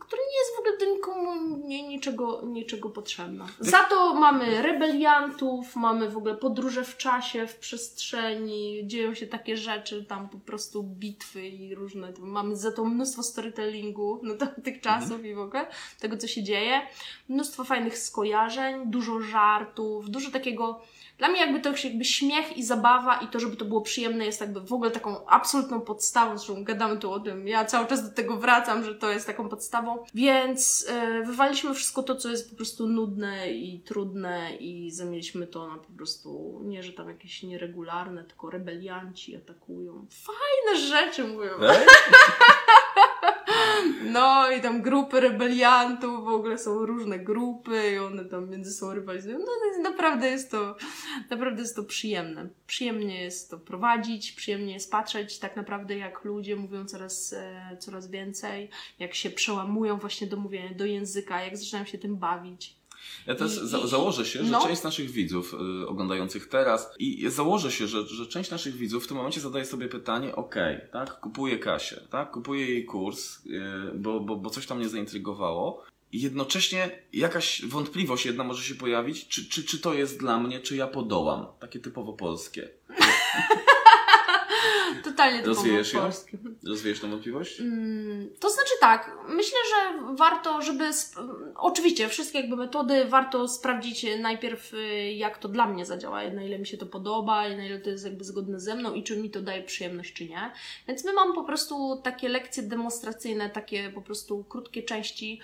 która nie jest w ogóle do nikomu nie, niczego, niczego potrzebna. Za to mamy rebeliantów, mamy w ogóle podróże w czasie, w przestrzeni, dzieją się takie rzeczy, tam po prostu bitwy i różne, mamy za to mnóstwo storytellingu no, to, [LAUGHS] tych czasów i w ogóle tego, co się dzieje. Mnóstwo fajnych skojarzeń, dużo żartów, dużo takiego Dla mnie jakby to jakby śmiech i zabawa i to, żeby to było przyjemne jest jakby w ogóle taką absolutną podstawą, zresztą gadamy tu o tym, ja cały czas do tego wracam, że to jest taką podstawą, więc e, wywaliśmy wszystko to, co jest po prostu nudne i trudne i zamieniliśmy to na po prostu, nie, że tam jakieś nieregularne, tylko rebelianci atakują. Fajne rzeczy mówią. Tak? [LAUGHS] No i tam grupy rebeliantów, w ogóle są różne grupy i one tam między sobą rywalizują. No to jest, naprawdę jest to, naprawdę jest to przyjemne. Przyjemnie jest to prowadzić, przyjemnie jest patrzeć tak naprawdę jak ludzie mówią coraz, e, coraz więcej, jak się przełamują właśnie do mówienia, do języka, jak zaczynają się tym bawić. Ja też I- za założę się, że no. część naszych widzów y, oglądających teraz i założę się, że, że część naszych widzów w tym momencie zadaje sobie pytanie, okej, tak, kupuję Kasię, tak, kupuję jej kurs, y, bo, bo, bo coś tam mnie zaintrygowało. I jednocześnie jakaś wątpliwość jedna może się pojawić, czy, czy, czy to jest dla mnie, czy ja podołam. Takie typowo polskie. [LAUGHS] Totalnie to Rozwijesz ją? Rozwijesz tę wątpliwość? Mm, To znaczy tak, myślę, że warto, żeby. Oczywiście, wszystkie jakby metody warto sprawdzić najpierw, y, jak to dla mnie zadziała, na ile mi się to podoba, na ile to jest jakby zgodne ze mną i czy mi to daje przyjemność, czy nie. Więc my mamy po prostu takie lekcje demonstracyjne, takie po prostu krótkie części,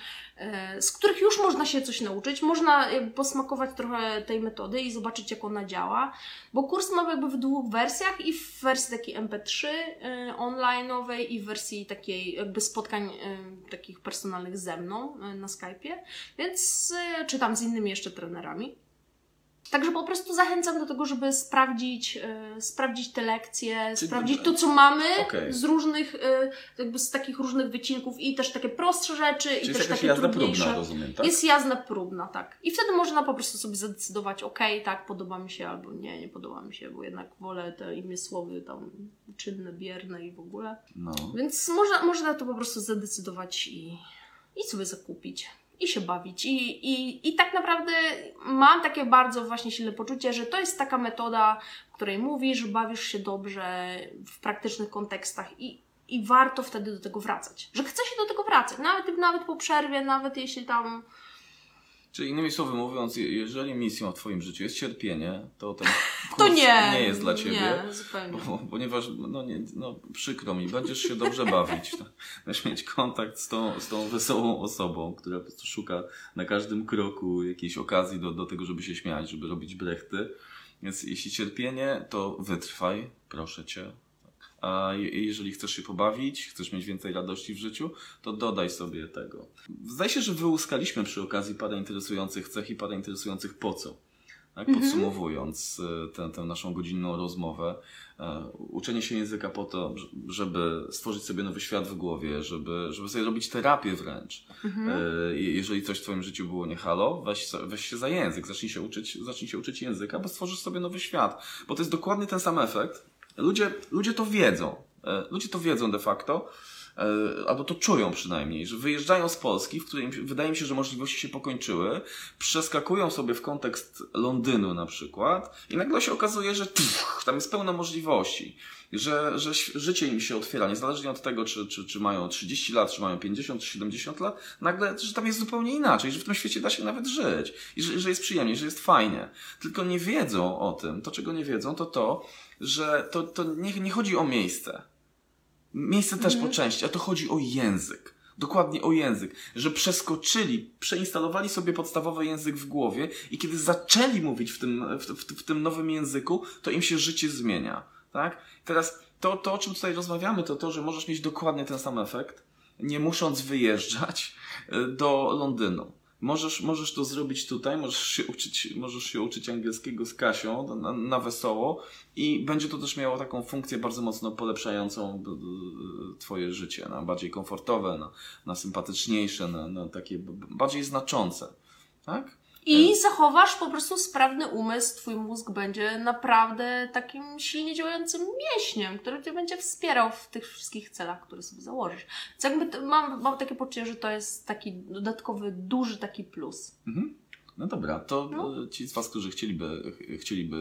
z których już można się coś nauczyć. Można jakby posmakować trochę tej metody i zobaczyć, jak ona działa. Bo kurs mamy jakby w dwóch wersjach i w wersji takiej MP3 y, online'owej i w wersji takiej jakby spotkań takich personalnych ze mną na Skype'ie, więc y, czy tam z innymi jeszcze trenerami. Także po prostu zachęcam do tego, żeby sprawdzić, y, sprawdzić te lekcje, Czyli- sprawdzić to, co mamy Okej. z różnych, y, jakby z takich różnych wycinków i też takie prostsze rzeczy Czyli i jest też takie jazda trudniejsze. próbna, rozumiem, tak? Jest jazda próbna, tak. I wtedy można po prostu sobie zadecydować, ok, tak, podoba mi się, albo nie, nie podoba mi się, bo jednak wolę te imię słowy tam czynne, bierne i w ogóle. No. Więc można, można to po prostu zadecydować i, i sobie zakupić. I się bawić. I, i, I tak naprawdę mam takie bardzo właśnie silne poczucie, że to jest taka metoda, której mówisz, bawisz się dobrze w praktycznych kontekstach i, i warto wtedy do tego wracać. Że chce się do tego wracać. Nawet, nawet po przerwie, nawet jeśli tam Czyli innymi słowy mówiąc, je- jeżeli misją w Twoim życiu jest cierpienie, to ten [LAUGHS] kurs To nie. nie jest dla Ciebie. Nie, zupełnie. Bo, ponieważ, no, nie, no przykro mi, będziesz się dobrze bawić. tak? [LAUGHS] Będziesz mieć kontakt z tą, z tą wesołą osobą, która po prostu szuka na każdym kroku jakiejś okazji do, do tego, żeby się śmiać, żeby robić brechty. Więc jeśli cierpienie, to wytrwaj, proszę Cię. A je- jeżeli chcesz się pobawić, chcesz mieć więcej radości w życiu, to dodaj sobie tego. Zdaje się, że wyłuskaliśmy przy okazji parę interesujących cech i parę interesujących po co. Tak, podsumowując e, tę, tę naszą godzinną rozmowę, e, uczenie się języka po to, żeby stworzyć sobie nowy świat w głowie, żeby, żeby sobie robić terapię wręcz. E, je- Jeżeli coś w Twoim życiu było nie halo, weź, weź się za język, zacznij się, uczyć, zacznij się uczyć języka, bo stworzysz sobie nowy świat. Bo to jest dokładnie ten sam efekt. Ludzie, ludzie to wiedzą. E, Ludzie to wiedzą de facto. e, Albo to czują przynajmniej, że wyjeżdżają z Polski, w się- wydaje mi się, że możliwości się pokończyły, przeskakują sobie w kontekst Londynu na przykład i nagle się okazuje, że pff, tam jest pełno możliwości, że, że życie im się otwiera, niezależnie od tego, czy, czy, czy mają 30 lat, czy mają 50, czy 70 lat, nagle, że tam jest zupełnie inaczej, że w tym świecie da się nawet żyć i że, że jest przyjemnie, że jest fajnie. Tylko nie wiedzą o tym. To, czego nie wiedzą, to to, że to, to nie, nie chodzi o miejsce. Miejsce też po części, a to chodzi o język. Dokładnie o język. Że przeskoczyli, przeinstalowali sobie podstawowy język w głowie i kiedy zaczęli mówić w tym, w, w, w tym nowym języku, to im się życie zmienia. Tak? Teraz to, to, o czym tutaj rozmawiamy, to to, że możesz mieć dokładnie ten sam efekt, nie musząc wyjeżdżać y, do Londynu. Możesz, możesz to zrobić tutaj, możesz się uczyć, możesz się uczyć angielskiego z Kasią na, na wesoło i będzie to też miało taką funkcję bardzo mocno polepszającą y, Twoje życie, na bardziej komfortowe, na, na sympatyczniejsze, na, na takie bardziej znaczące. Tak? I zachowasz po prostu sprawny umysł, twój mózg będzie naprawdę takim silnie działającym mięśniem, który cię będzie wspierał w tych wszystkich celach, które sobie założysz. Więc jakby mam, mam takie poczucie, że to jest taki dodatkowy, duży taki plus. Mhm. No dobra, to No. e, ci z Was, którzy chcieliby, ch- chcieliby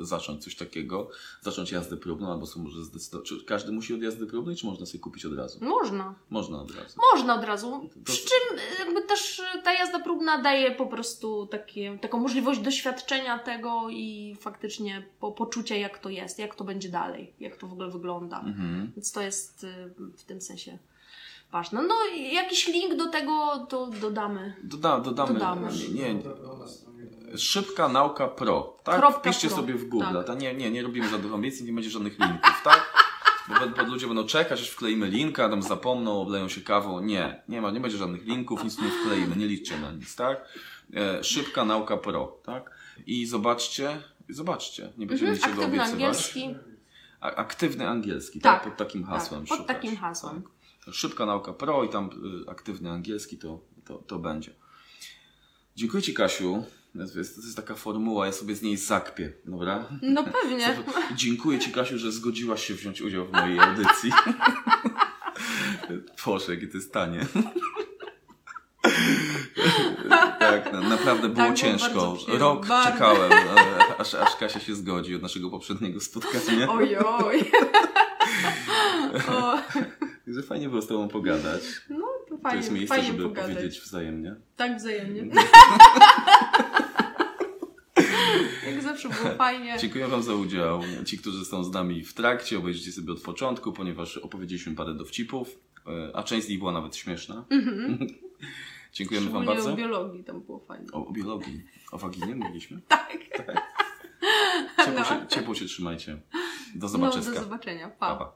e, zacząć coś takiego, zacząć jazdę próbną, albo są może zdecydować, czy każdy musi od jazdy próbnej, czy można sobie kupić od razu? Można. Można od razu. Można od razu. To- Przy czym y, jakby też ta jazda próbna daje po prostu takie, taką możliwość doświadczenia tego i faktycznie po, poczucia jak to jest, jak to będzie dalej, jak to w ogóle wygląda. Mhm. Więc to jest w tym sensie ważne. No jakiś link do tego to dodamy. Doda, dodamy. Dodamy. Nie, nie. Szybka nauka pro. Tak? Kropka Wpiszcie pro. sobie w Google. Tak. Tak. Nie, nie, nie robimy żadnych ambicji, nie będzie żadnych linków, tak? Bo, bo ludzie będą czekać, aż wkleimy linka, tam zapomną, obleją się kawą. Nie, nie ma, nie będzie żadnych linków, nic nie wkleimy, nie liczcie na nic, tak? E, szybka nauka pro, tak? I zobaczcie, zobaczcie, nie będziemy Mhm, niczego aktywny obiecywać. angielski. Aktywny angielski, tak? Tak, Pod takim hasłem tak, pod szukać, takim hasłem. Szybka nauka pro i tam y, aktywny angielski to, to, to będzie. Dziękuję Ci, Kasiu. To jest, to jest taka formuła, ja sobie z niej zakpię, dobra? No pewnie. [LAUGHS] Dziękuję Ci, Kasiu, że zgodziłaś się wziąć udział w mojej audycji. [LAUGHS] Boże, jakie to jest tanie. [LAUGHS] tak, na, naprawdę było Tak, było ciężko. przyjemnie, Rok bardzo. czekałem, e, aż, aż Kasia się zgodzi od naszego poprzedniego spotkania. Ojoj. o, Także fajnie było z Tobą pogadać. no to To fajnie, jest miejsce, fajnie żeby pogadać. powiedzieć wzajemnie. Tak wzajemnie. [LAUGHS] Jak zawsze było fajnie. Dziękuję Wam za udział. Ci, którzy są z nami w trakcie, obejrzyjcie sobie od początku, ponieważ opowiedzieliśmy parę dowcipów, e, a część z nich była nawet śmieszna. [LAUGHS] Dziękujemy Wam bardzo. o biologii tam było fajnie. O, o biologii. O waginie mówiliśmy? [LAUGHS] Tak. Ciepło, się, ciepło się trzymajcie. Do No, zobaczenia. do zobaczenia. Pa, pa. pa.